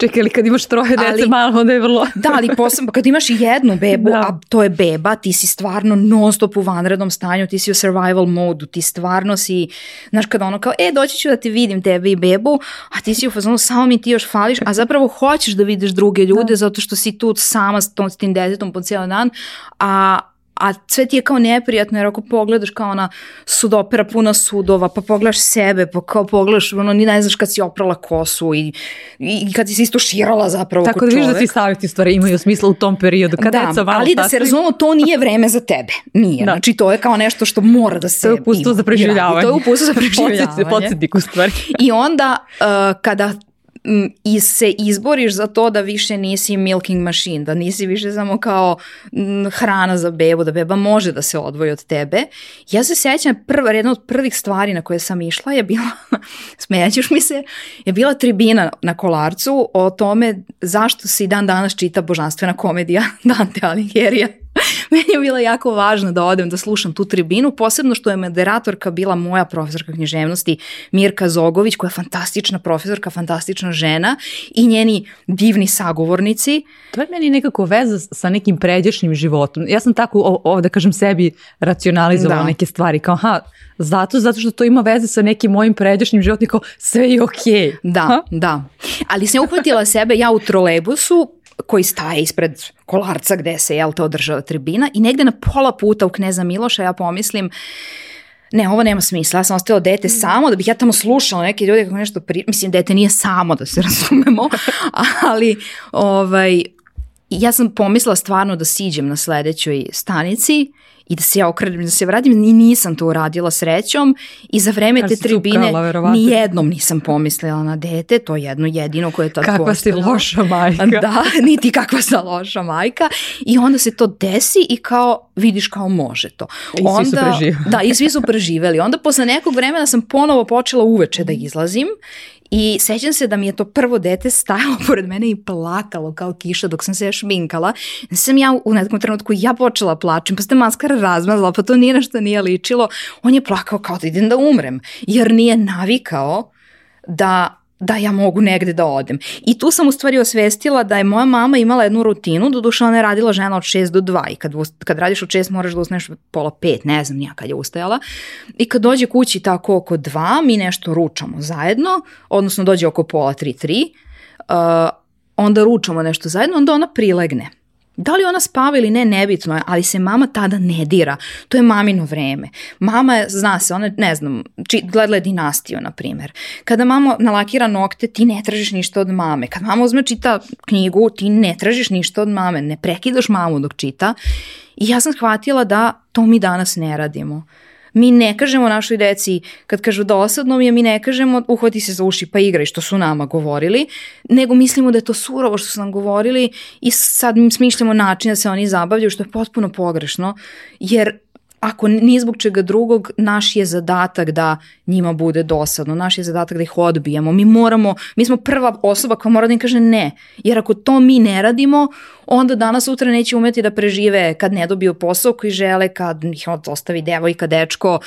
Čekaj, ali kad imaš troje dece malo, onda je vrlo... da, ali posebno, kad imaš jednu bebu, bebu, da. a to je beba, ti si stvarno non stop u vanrednom stanju, ti si u survival modu, ti stvarno si, znaš kada ono kao, e doći ću da ti vidim tebe i bebu, a ti si u fazonu, samo mi ti još fališ, a zapravo hoćeš da vidiš druge ljude da. zato što si tu sama s, tom, s tim detetom po cijel dan, a a sve ti je kao neprijatno jer ako pogledaš kao ona sudopera puna sudova, pa pogledaš sebe, pa kao pogledaš, ono, ni ne znaš kad si oprala kosu i, i kad si se isto širala zapravo Tako da vidiš da ti savjeti stvari imaju smisla u tom periodu. Kad da, deca ali da se razumemo, to nije vreme za tebe. Nije. Da. Znači, to je kao nešto što mora da se... To je upustvo za preživljavanje. Da, to je upustvo za preživljavanje. Podsjetnik u stvari. I onda, uh, kada i se izboriš za to da više nisi milking machine, da nisi više samo kao hrana za bebu, da beba može da se odvoji od tebe. Ja se sećam, prva, jedna od prvih stvari na koje sam išla je bila, smejaćuš mi se, je bila tribina na kolarcu o tome zašto se i dan danas čita božanstvena komedija Dante Alighieri meni je bila jako važno da odem da slušam tu tribinu, posebno što je moderatorka bila moja profesorka književnosti Mirka Zogović, koja je fantastična profesorka, fantastična žena i njeni divni sagovornici. To je meni nekako veza sa nekim pređašnjim životom. Ja sam tako ovo da kažem sebi racionalizovala da. neke stvari kao aha, zato, zato što to ima veze sa nekim mojim pređašnjim životom kao sve je okej. Okay. Da, ha? da. Ali sam uhvatila sebe ja u trolebusu koji staje ispred kolarca gde se, jel, te održava tribina i negde na pola puta u Kneza Miloša ja pomislim, ne, ovo nema smisla, ja sam ostala dete mm. samo da bih ja tamo slušala neke ljude kako nešto pri... Mislim, dete nije samo, da se razumemo, ali ovaj, ja sam pomislila stvarno da siđem na sledećoj stanici i da se ja okrenem da se vratim i nisam to uradila srećom i za vreme Kar te tribine ni jednom nisam pomislila na dete, to jedno jedino koje je tad Kakva postalo. si loša majka. Da, niti kakva sam loša majka i onda se to desi i kao vidiš kao može to. I onda, svi su Da, i svi su preživeli. Onda posle nekog vremena sam ponovo počela uveče da izlazim I sećam se da mi je to prvo dete stajalo pored mene i plakalo kao kiša dok sam se ja šminkala. Sam ja u nekom trenutku ja počela plačem, pa se maskara razmazala, pa to nije nešto nije ličilo. On je plakao kao da idem da umrem, jer nije navikao da da ja mogu negde da odem. I tu sam u stvari osvestila da je moja mama imala jednu rutinu, doduše ona je radila žena od 6 do 2 i kad, kad radiš od 6 moraš da ustaneš pola 5, ne znam nija kad je ustajala. I kad dođe kući tako oko 2 mi nešto ručamo zajedno, odnosno dođe oko pola 3, 3, uh, onda ručamo nešto zajedno, onda ona prilegne. Da li ona spava ili ne, nebitno je, ali se mama tada ne dira. To je mamino vreme. Mama je, zna se, ona, ne znam, či, gledala je dinastiju, na primer. Kada mama nalakira nokte, ti ne tražiš ništa od mame. Kad mama uzme čita knjigu, ti ne tražiš ništa od mame. Ne prekidaš mamu dok čita. I ja sam shvatila da to mi danas ne radimo. Mi ne kažemo našoj deci, kad kažu dosadno da mi je, mi ne kažemo uhvati se za uši pa igraj što su nama govorili, nego mislimo da je to surovo što su nam govorili i sad smišljamo način da se oni zabavljaju, što je potpuno pogrešno, jer ako ni zbog čega drugog, naš je zadatak da njima bude dosadno, naš je zadatak da ih odbijemo. Mi moramo, mi smo prva osoba koja mora da im kaže ne, jer ako to mi ne radimo, onda danas sutra neće umeti da prežive kad ne dobiju posao koji žele, kad ih ostavi devojka, dečko.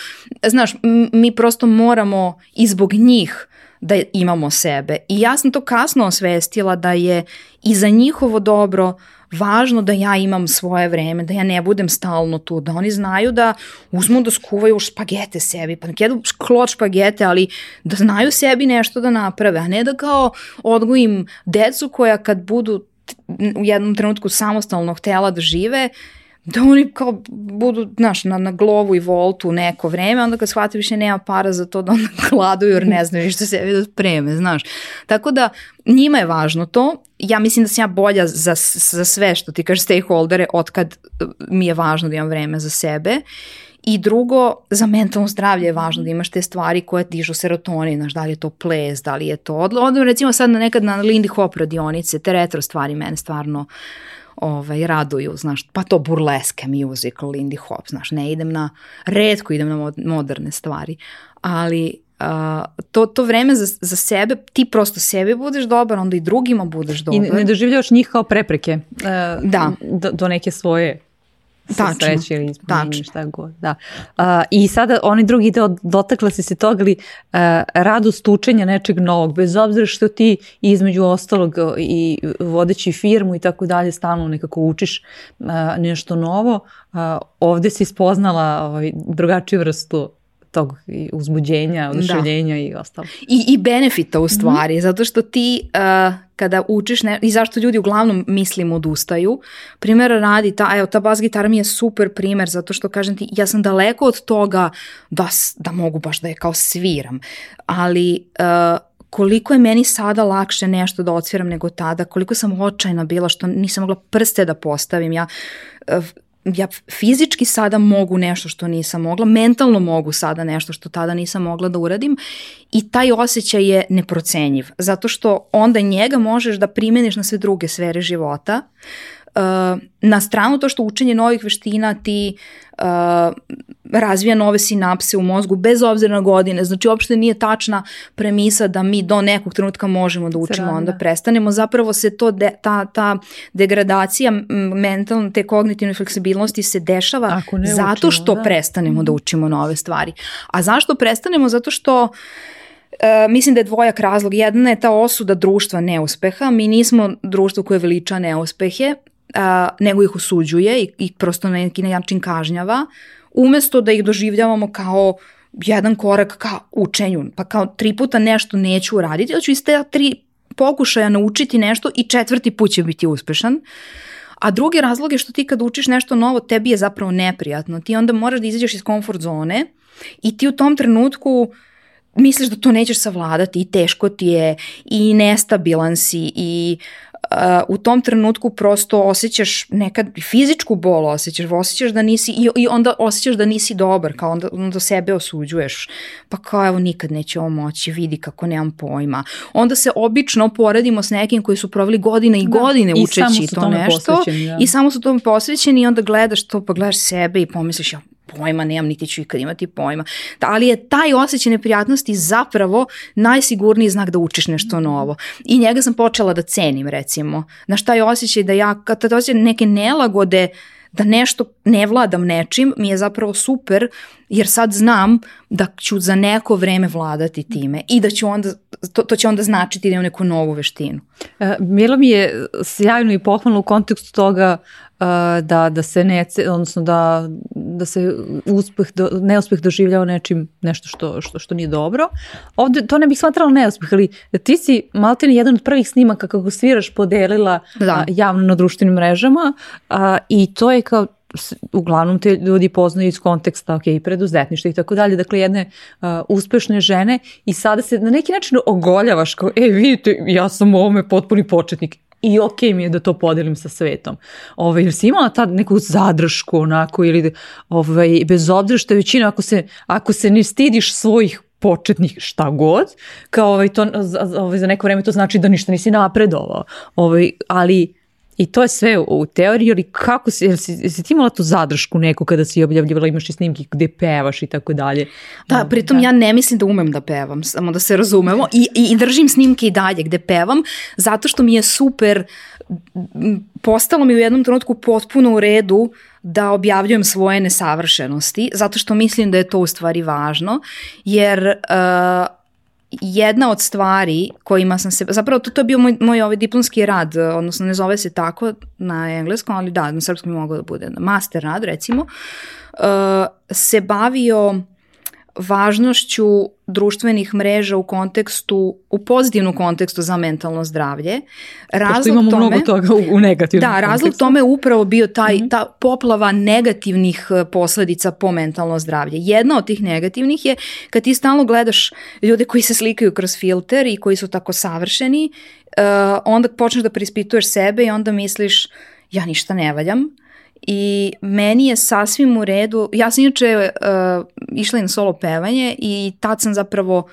Znaš, mi prosto moramo i zbog njih da imamo sebe. I ja sam to kasno osvestila da je i za njihovo dobro uh, važno da ja imam svoje vreme, da ja ne budem stalno tu, da oni znaju da uzmu da skuvaju špagete sebi, pa nek jedu špagete, ali da znaju sebi nešto da naprave, a ne da kao odgojim decu koja kad budu u jednom trenutku samostalno htela da žive, da oni kao budu, znaš, na, na glovu i voltu neko vreme, onda kad shvate više nema para za to da onda gladuju jer ne znaju ništa sebi da spreme, znaš. Tako da njima je važno to. Ja mislim da sam ja bolja za, za sve što ti kažeš stakeholdere kad e, mi je važno da imam vreme za sebe. I drugo, za mentalno zdravlje je važno da imaš te stvari koje dižu serotonin, znaš, da li je to ples, da li je to odlo. Onda recimo sad na nekad na Lindy Hop radionice, te retro stvari mene stvarno uh, ovaj, raduju, znaš, pa to burleske musical, indie hop, znaš, ne idem na, redko idem na moderne stvari, ali Uh, to, to vreme za, za sebe, ti prosto sebi budeš dobar, onda i drugima budeš dobar. I ne doživljavaš njih kao prepreke uh, da. do, do neke svoje sa sreće ili ispunjenje, šta god. Da. Uh, I sada oni drugi deo, dotakla si se toga li uh, e, radost učenja nečeg novog, bez obzira što ti između ostalog i vodeći firmu i tako dalje stalno nekako učiš uh, nešto novo, uh, ovde si spoznala ovaj, drugačiju vrstu tog uzbuđenja, da. oduševljenja da. i ostalo. I, I benefita u stvari, mm zato što ti uh, kada učiš, ne, i zašto ljudi uglavnom mislim odustaju, primjer radi ta, evo ta bas gitara mi je super primer, zato što kažem ti, ja sam daleko od toga da, da mogu baš da je kao sviram, ali uh, koliko je meni sada lakše nešto da odsviram nego tada, koliko sam očajna bila što nisam mogla prste da postavim, ja uh, ja fizički sada mogu nešto što nisam mogla, mentalno mogu sada nešto što tada nisam mogla da uradim i taj osjećaj je neprocenjiv, zato što onda njega možeš da primeniš na sve druge sfere života, uh, Eh, na stranu to što učenje novih veština ti uh, razvija nove sinapse u mozgu bez obzira na godine. Znači, uopšte nije tačna premisa da mi do nekog trenutka možemo da učimo, Sranda. onda da. prestanemo. Zapravo se to de, ta, ta degradacija mentalne, te kognitivne fleksibilnosti se dešava zato učimo, što da. prestanemo da mhm. učimo nove stvari. A zašto prestanemo? Zato što uh, mislim da je dvojak razlog. Jedna je ta osuda društva neuspeha. Mi nismo društvo koje veliča neuspehe a, nego ih osuđuje i, i prosto na neki način kažnjava, umesto da ih doživljavamo kao jedan korak ka učenju, pa kao tri puta nešto neću uraditi, da ću iz te tri pokušaja naučiti nešto i četvrti put će biti uspešan. A drugi razlog je što ti kad učiš nešto novo, tebi je zapravo neprijatno. Ti onda moraš da izađeš iz komfort zone i ti u tom trenutku misliš da to nećeš savladati i teško ti je i nestabilan si i uh, u tom trenutku prosto osjećaš nekad fizičku bol osjećaš, osjećaš da nisi i, i onda osjećaš da nisi dobar, kao onda, onda sebe osuđuješ, pa kao evo nikad neće ovo moći, vidi kako nemam pojma. Onda se obično poredimo s nekim koji su proveli godine i da. godine da, učeći to nešto. I samo su tome posvećeni, da. I samo su tome posvećeni i onda gledaš to, pa gledaš sebe i pomisliš ja pojma nemam, niti ću ikad imati pojma. Da, ali je taj osjećaj neprijatnosti zapravo najsigurniji znak da učiš nešto mm. novo. I njega sam počela da cenim recimo. Znaš, taj osjećaj da ja, kad osjećaj neke nelagode, da nešto ne vladam nečim mi je zapravo super jer sad znam da ću za neko vreme vladati time i da ću onda, to, to će onda značiti da imam neku novu veštinu. E, Milo mi je sjajno i pohvalno u kontekstu toga e, da, da se ne, odnosno da, da se uspeh, do, neuspeh doživljava nečim, nešto što, što, što nije dobro. Ovde to ne bih smatrala neuspeh, ali ti si maltene jedan od prvih snimaka kako sviraš podelila da. a, javno na društvenim mrežama a, i to je kao uglavnom te ljudi poznaju iz konteksta ok, preduzetništva i tako dalje, dakle jedne uh, uspešne žene i sada se na neki način ogoljavaš kao, e vidite, ja sam u ovome potpuni početnik i ok mi je da to podelim sa svetom. Ovaj, jer si imala tad neku zadršku onako ili ovaj, bez obzira što je većina, ako se, ako se ne stidiš svojih početnih šta god, kao ovaj, to, ovaj, za neko vreme to znači da ništa nisi napredovao. Ovaj, ali I to je sve u teoriji, ali kako si, jel si, jel si ti imala tu zadršku neku kada si objavljivala, imaš i snimke gde pevaš i tako dalje. Da, pritom da. ja ne mislim da umem da pevam, samo da se razumemo. I, i, i držim snimke i dalje gde pevam, zato što mi je super, postalo mi u jednom trenutku potpuno u redu da objavljujem svoje nesavršenosti, zato što mislim da je to u stvari važno, jer uh, jedna od stvari kojima sam se, zapravo to, to je bio moj, moj ovaj diplomski rad, odnosno ne zove se tako na engleskom, ali da, na srpskom je mogao da bude master rad recimo, uh, se bavio važnošću društvenih mreža u kontekstu, u pozitivnom kontekstu za mentalno zdravlje. Razlog imamo tome, mnogo toga u, u negativnom Da, razlog kontekstu. tome upravo bio taj, mm -hmm. ta poplava negativnih e, posledica po mentalno zdravlje. Jedna od tih negativnih je kad ti stalno gledaš ljude koji se slikaju kroz filter i koji su tako savršeni, uh, onda počneš da prispituješ sebe i onda misliš ja ništa ne valjam, i meni je sasvim u redu, ja sam inače uh, išla na solo pevanje i tad sam zapravo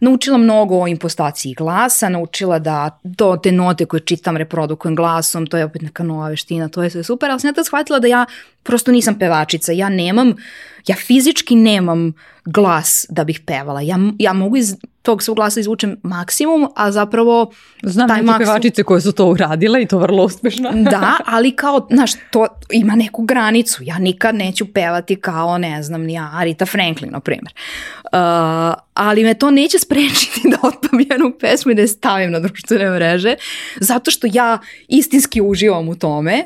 naučila mnogo o impostaciji glasa, naučila da to te note koje čitam reprodukujem glasom, to je opet neka nova veština, to je sve super, ali sam ja tad shvatila da ja prosto nisam pevačica, ja nemam, ja fizički nemam glas da bih pevala, ja, ja mogu iz tog svog glasa izvučem maksimum, a zapravo... Znam neke maksimum... pevačice koje su to uradile i to vrlo uspešno. da, ali kao, znaš, to ima neku granicu. Ja nikad neću pevati kao, ne znam, ni Arita Franklin, na primjer. Uh, ali me to neće sprečiti da otpam jednu pesmu i da je stavim na društvene mreže, zato što ja istinski uživam u tome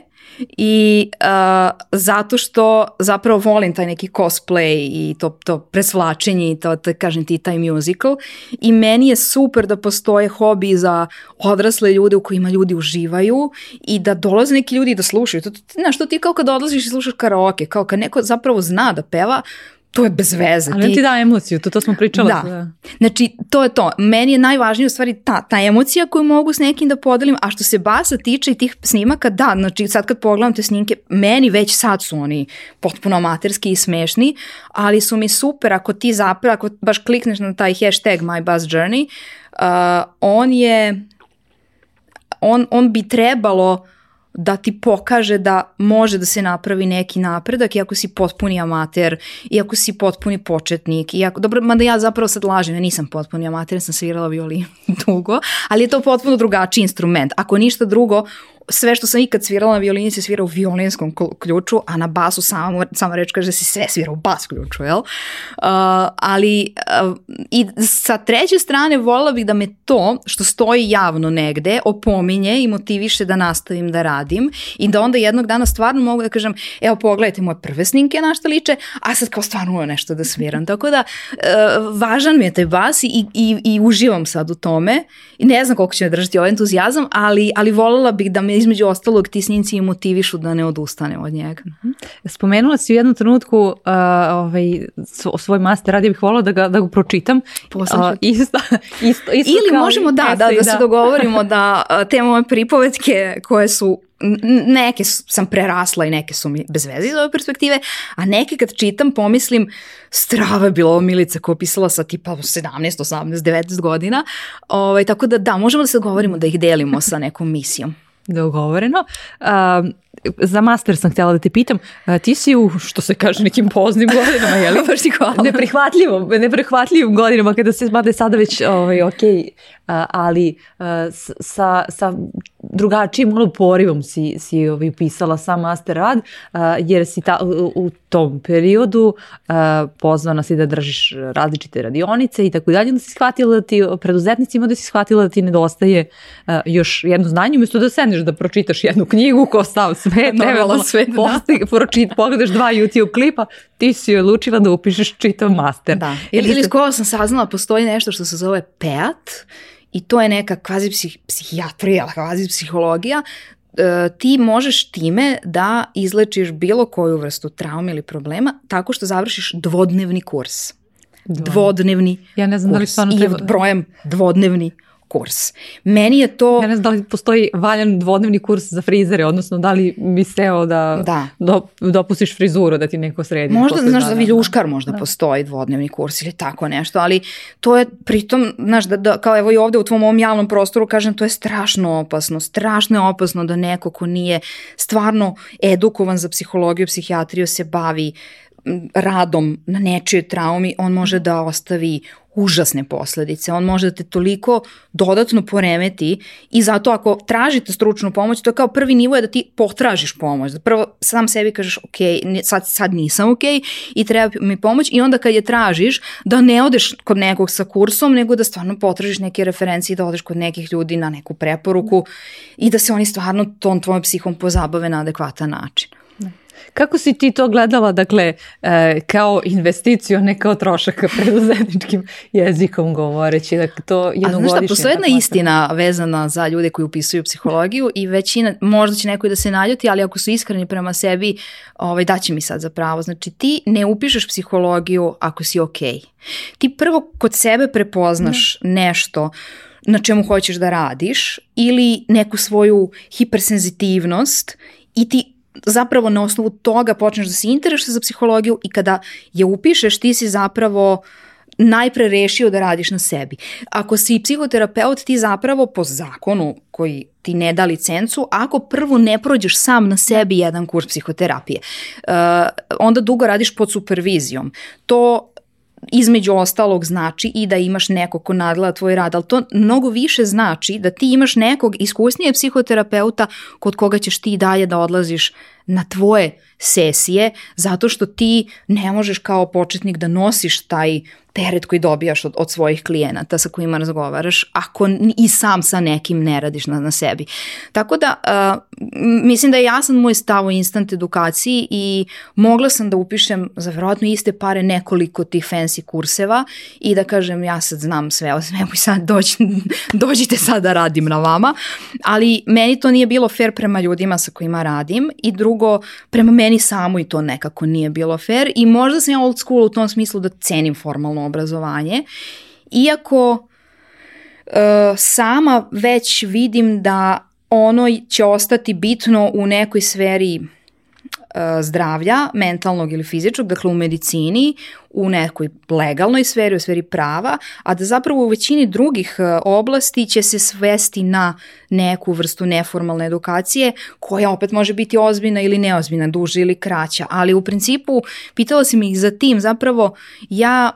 i uh, zato što zapravo volim taj neki cosplay i to, to presvlačenje i to, to, kažem ti, taj musical i meni je super da postoje hobi za odrasle ljude u kojima ljudi uživaju i da dolaze neki ljudi da slušaju. To, znaš, to ti kao kad odlaziš i slušaš karaoke, kao kad neko zapravo zna da peva, to je bez veze. Ali ti, ti da emociju, to, to smo pričali. Da. da. Znači, to je to. Meni je najvažnija u stvari ta, ta emocija koju mogu s nekim da podelim, a što se basa tiče i tih snimaka, da, znači sad kad pogledam te snimke, meni već sad su oni potpuno amaterski i smešni, ali su mi super ako ti zapravo, ako baš klikneš na taj hashtag My Bus Journey, uh, on je, on, on bi trebalo da ti pokaže da može da se napravi neki napredak iako si potpuni amater, iako si potpuni početnik, iako, dobro, mada ja zapravo sad lažem, ja nisam potpuni amater, ja sam svirala violin dugo, ali je to potpuno drugačiji instrument. Ako ništa drugo, sve što sam ikad svirala na violini se svira u violinskom ključu, a na basu sama, sama reč kaže da se sve svira u bas ključu, jel? Uh, ali uh, i sa treće strane volila bih da me to što stoji javno negde opominje i motiviše da nastavim da radim i da onda jednog dana stvarno mogu da kažem, evo pogledajte moje prve snimke na što liče, a sad kao stvarno moram nešto da sviram. Tako da, uh, važan mi je taj bas i, i, i uživam sad u tome. Ne znam koliko će me držati ovaj entuzijazam, ali, ali volila bih da me između ostalog ti snimci motivišu da ne odustane od njega. Mhm. Spomenula si u jednom trenutku uh, ovaj, svoj master radi bih volao da ga, da ga pročitam. Uh, isto, isto, isto Ili možemo da, da, da, da se da. dogovorimo da uh, te moje pripovetke koje su neke sam prerasla i neke su mi bez veze iz ove perspektive, a neke kad čitam pomislim strava je bila ova Milica koja pisala sa tipa 17, 18, 19 godina. Ovaj, tako da da, možemo da se govorimo da ih delimo sa nekom misijom. Dogovoreno. Um, za master sam htjela da te pitam, a, ti si u, što se kaže, nekim poznim godinama, je li? Baš ti hvala. Neprihvatljivom, neprihvatljivim godinama, kada se smada je sada već, ovaj, ok, a, ali a, sa, sa drugačijim ono porivom si, si ovaj, pisala sam master rad, a, jer si ta, u, u tom periodu a, pozvana si da držiš različite radionice i tako dalje, onda si shvatila da ti preduzetnicima da si shvatila da ti nedostaje a, još jedno znanje, umjesto da sedneš da pročitaš jednu knjigu ko stav svet, eventualno sve, da. posti, pročit, pogledaš dva YouTube klipa, ti si lučila da upišeš čitav master. Da. Ili, ili skoro sam saznala, postoji nešto što se zove PEAT i to je neka kvazi psih, psihijatrija, kvazi psihologija, e, ti možeš time da izlečiš bilo koju vrstu traume ili problema tako što završiš dvodnevni kurs. Dvodnevni. Ja ne znam kurs. da li stvarno treba... I brojem dvodnevni kurs. Meni je to... Ja ne znam da li postoji valjan dvodnevni kurs za frizere, odnosno da li bi seo da, da. Do, dopustiš frizuru da ti neko sredi. Možda, znaš, dana. za viljuškar možda da. postoji dvodnevni kurs ili tako nešto, ali to je pritom, znaš, da, da, kao evo i ovde u tvom ovom javnom prostoru, kažem, to je strašno opasno, strašno je opasno da neko ko nije stvarno edukovan za psihologiju, psihijatriju se bavi uh, radom na nečijoj traumi on može da ostavi užasne posledice. On može da te toliko dodatno poremeti i zato ako tražite stručnu pomoć, to je kao prvi nivo je da ti potražiš pomoć. Da prvo sam sebi kažeš ok, sad, sad nisam ok i treba mi pomoć i onda kad je tražiš da ne odeš kod nekog sa kursom, nego da stvarno potražiš neke referencije i da odeš kod nekih ljudi na neku preporuku i da se oni stvarno tom tvojom psihom pozabave na adekvatan način. Kako si ti to gledala, dakle, e, kao investiciju, ne kao trošak preduzetničkim jezikom govoreći? Dakle, to jednogodišnje... A znaš šta, postoje jedna istina vezana za ljude koji upisuju psihologiju i većina, možda će neko da se naljuti, ali ako su iskreni prema sebi, ovaj, daće mi sad za pravo. Znači, ti ne upišeš psihologiju ako si okej. Okay. Ti prvo kod sebe prepoznaš ne. Da. nešto na čemu hoćeš da radiš ili neku svoju hipersenzitivnost i ti zapravo na osnovu toga počneš da se interesuješ za psihologiju i kada je upišeš ti si zapravo najpre rešio da radiš na sebi. Ako si psihoterapeut ti zapravo po zakonu koji ti ne da licencu, ako prvo ne prođeš sam na sebi jedan kurs psihoterapije, uh, onda dugo radiš pod supervizijom. To između ostalog znači i da imaš nekog ko nadgleda tvoj rad, ali to mnogo više znači da ti imaš nekog iskusnije psihoterapeuta kod koga ćeš ti dalje da odlaziš na tvoje sesije, zato što ti ne možeš kao početnik da nosiš taj teret koji dobijaš od, od svojih klijenata sa kojima razgovaraš, ako i sam sa nekim ne radiš na, na sebi. Tako da, uh, mislim da je jasan moj stav u instant edukaciji i mogla sam da upišem za verovatno iste pare nekoliko tih fancy kurseva i da kažem ja sad znam sve o svemu i sad dođi, dođite sad da radim na vama, ali meni to nije bilo fair prema ljudima sa kojima radim i drugo, prema meni meni samo i to nekako nije bilo fair i možda sam ja old school u tom smislu da cenim formalno obrazovanje, iako e, sama već vidim da ono će ostati bitno u nekoj sferi E, zdravlja, mentalnog ili fizičkog, dakle u medicini, u nekoj legalnoj sferi, u sferi prava, a da zapravo u većini drugih e, oblasti će se svesti na neku vrstu neformalne edukacije koja opet može biti ozbiljna ili neozbiljna, duža ili kraća, ali u principu pitala si mi ih za tim, zapravo ja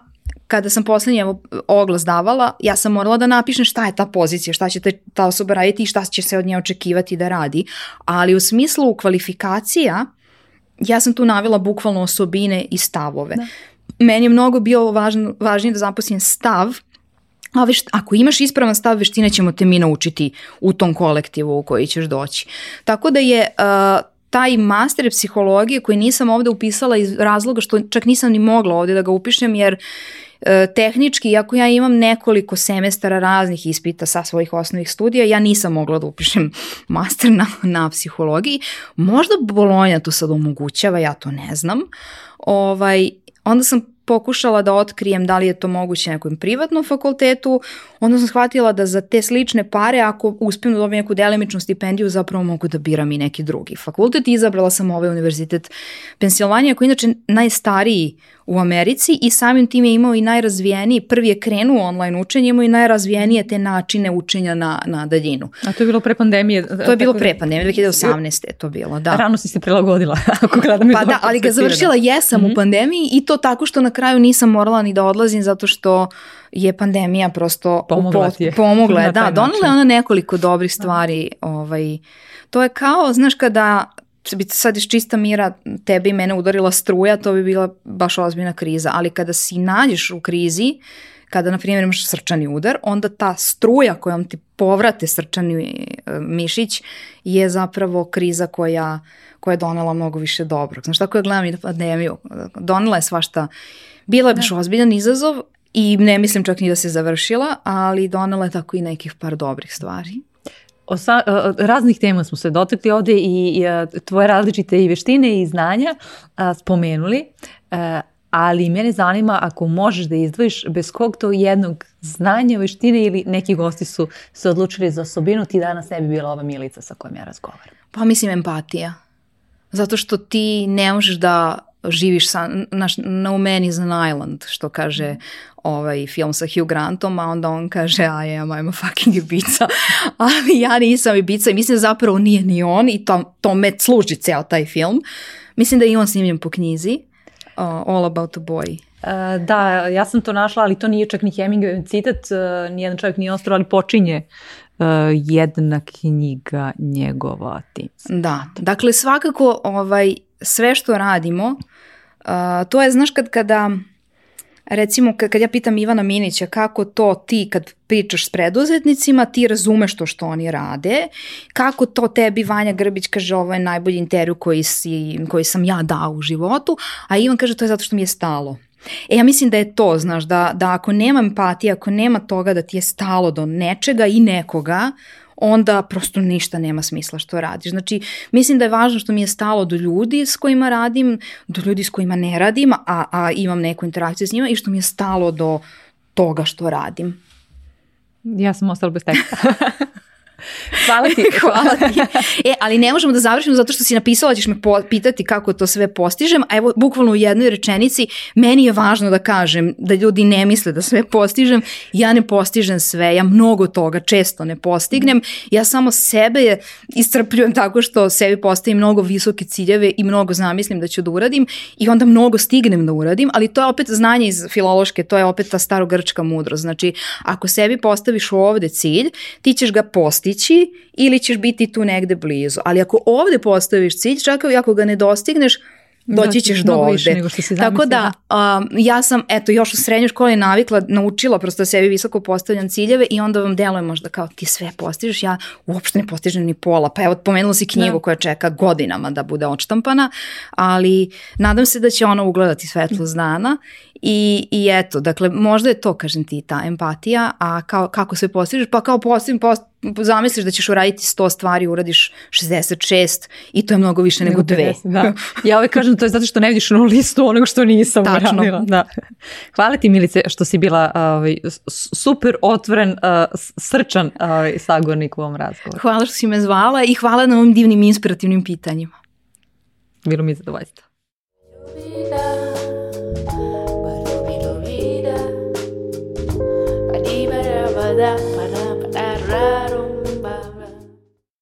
kada sam poslednji evo, oglas davala, ja sam morala da napišem šta je ta pozicija, šta će ta osoba raditi i šta će se od nje očekivati da radi. Ali u smislu kvalifikacija, ja sam tu navila bukvalno osobine i stavove. Da. Meni je mnogo bio važno, važnije da zaposlim stav A vešt, ako imaš ispravan stav, veštine ćemo te mi naučiti u tom kolektivu u koji ćeš doći. Tako da je uh, taj master psihologije koji nisam ovde upisala iz razloga što čak nisam ni mogla ovde da ga upišem jer E, tehnički, iako ja imam nekoliko semestara raznih ispita sa svojih osnovnih studija, ja nisam mogla da upišem master na, na psihologiji. Možda Bolonja to sad omogućava, ja to ne znam. Ovaj, onda sam pokušala da otkrijem da li je to moguće na nekom privatnom fakultetu, onda sam shvatila da za te slične pare, ako uspijem da dobijem neku delimičnu stipendiju, zapravo mogu da biram i neki drugi fakultet. Izabrala sam ovaj univerzitet Pensilvanija, koji je inače najstariji u Americi i samim tim je imao i najrazvijeniji, prvi je krenuo online učenje, imao i najrazvijenije te načine učenja na, na daljinu. A to je bilo pre pandemije? Da, to je bilo pre da- pandemije, 2018. je to bilo, da. Rano si se prilagodila, ako gledam. Pa da, ali ga da. završila jesam mm -hmm. u mhm. pandemiji i to tako što na kraju nisam morala ni da odlazim zato što je pandemija prosto pomogla, je. pomogla je, da, donela je ona nekoliko dobrih stvari, ovaj, to je kao, znaš, kada bi sad iz čista mira tebe i mene udarila struja, to bi bila baš ozbiljna kriza. Ali kada si nađeš u krizi, kada, na primjer, imaš srčani udar, onda ta struja kojom ti povrate srčani e, mišić je zapravo kriza koja, koja je donela mnogo više dobrog. Znaš, tako ja gledam i pandemiju. Donela je svašta. Bila je baš da. ozbiljan izazov i ne mislim čak ni da se završila, ali donela je tako i nekih par dobrih stvari osa, raznih tema smo se dotakli ovde i, i e, tvoje različite i veštine i znanja a, spomenuli, a, e, ali mene zanima ako možeš da izdvojiš bez kog to jednog znanja, veštine ili neki gosti su se odlučili za osobinu, ti danas ne bi bila ova milica sa kojom ja razgovaram. Pa mislim empatija. Zato što ti ne možeš da živiš sa, naš, no man's an island, što kaže ovaj film sa Hugh Grantom, a onda on kaže I am, I'm a fucking Ibiza, ali ja nisam Ibiza i mislim zapravo nije ni on i to, to me služi ceo taj film. Mislim da je i on snimljen po knjizi uh, All About a Boy. Uh, da, ja sam to našla, ali to nije čak ni Hemingway citat, uh, e, nijedan čovjek nije ostro, ali počinje uh, jedna knjiga njegova timska. Da, dakle svakako ovaj, sve što radimo, uh, to je, znaš, kad kada recimo kad ja pitam Ivana Minića kako to ti kad pričaš s preduzetnicima, ti razumeš to što oni rade, kako to tebi Vanja Grbić kaže ovo je najbolji intervju koji, si, koji sam ja dao u životu, a Ivan kaže to je zato što mi je stalo. E, ja mislim da je to, znaš, da, da ako nema empatije, ako nema toga da ti je stalo do nečega i nekoga, onda prosto ništa nema smisla što radiš. Znači, mislim da je važno što mi je stalo do ljudi s kojima radim, do ljudi s kojima ne radim, a, a imam neku interakciju s njima i što mi je stalo do toga što radim. Ja sam ostala bez teksta. Hvala ti. Hvala ti. E, ali ne možemo da završimo zato što si napisala, ćeš me pitati kako to sve postižem, a evo bukvalno u jednoj rečenici meni je važno da kažem da ljudi ne misle da sve postižem, ja ne postižem sve, ja mnogo toga često ne postignem, ja samo sebe iscrpljujem tako što sebi postavim mnogo visoke ciljeve i mnogo zamislim da ću da uradim i onda mnogo stignem da uradim, ali to je opet znanje iz filološke, to je opet ta starogrčka mudrost. Znači, ako sebi postaviš ovde cilj, ti ćeš ga postići dostići ili ćeš biti tu negde blizu. Ali ako ovde postaviš cilj, čak i ako ga ne dostigneš, doći ćeš do ovde. Tako da, um, ja sam, eto, još u srednjoj školi navikla, naučila prosto sebi visoko postavljam ciljeve i onda vam deluje možda kao ti sve postižeš, ja uopšte ne postižem ni pola. Pa evo, pomenula si knjigu da. koja čeka godinama da bude odštampana, ali nadam se da će ona ugledati svetlost dana I, I eto, dakle, možda je to, kažem ti, ta empatija, a kao, kako se postižeš, pa kao postim, post, zamisliš da ćeš uraditi 100 stvari, uradiš 66 i to je mnogo više nego, nego dve. da. Ja uvek kažem to je zato što ne vidiš na listu onoga što nisam Tačno. uradila. Da. Hvala ti Milice što si bila ovaj, super otvoren, srčan ovaj, sagornik u ovom razgovoru. Hvala što si me zvala i hvala na ovim divnim inspirativnim pitanjima. Bilo mi je zadovoljstvo. Da. Es raro.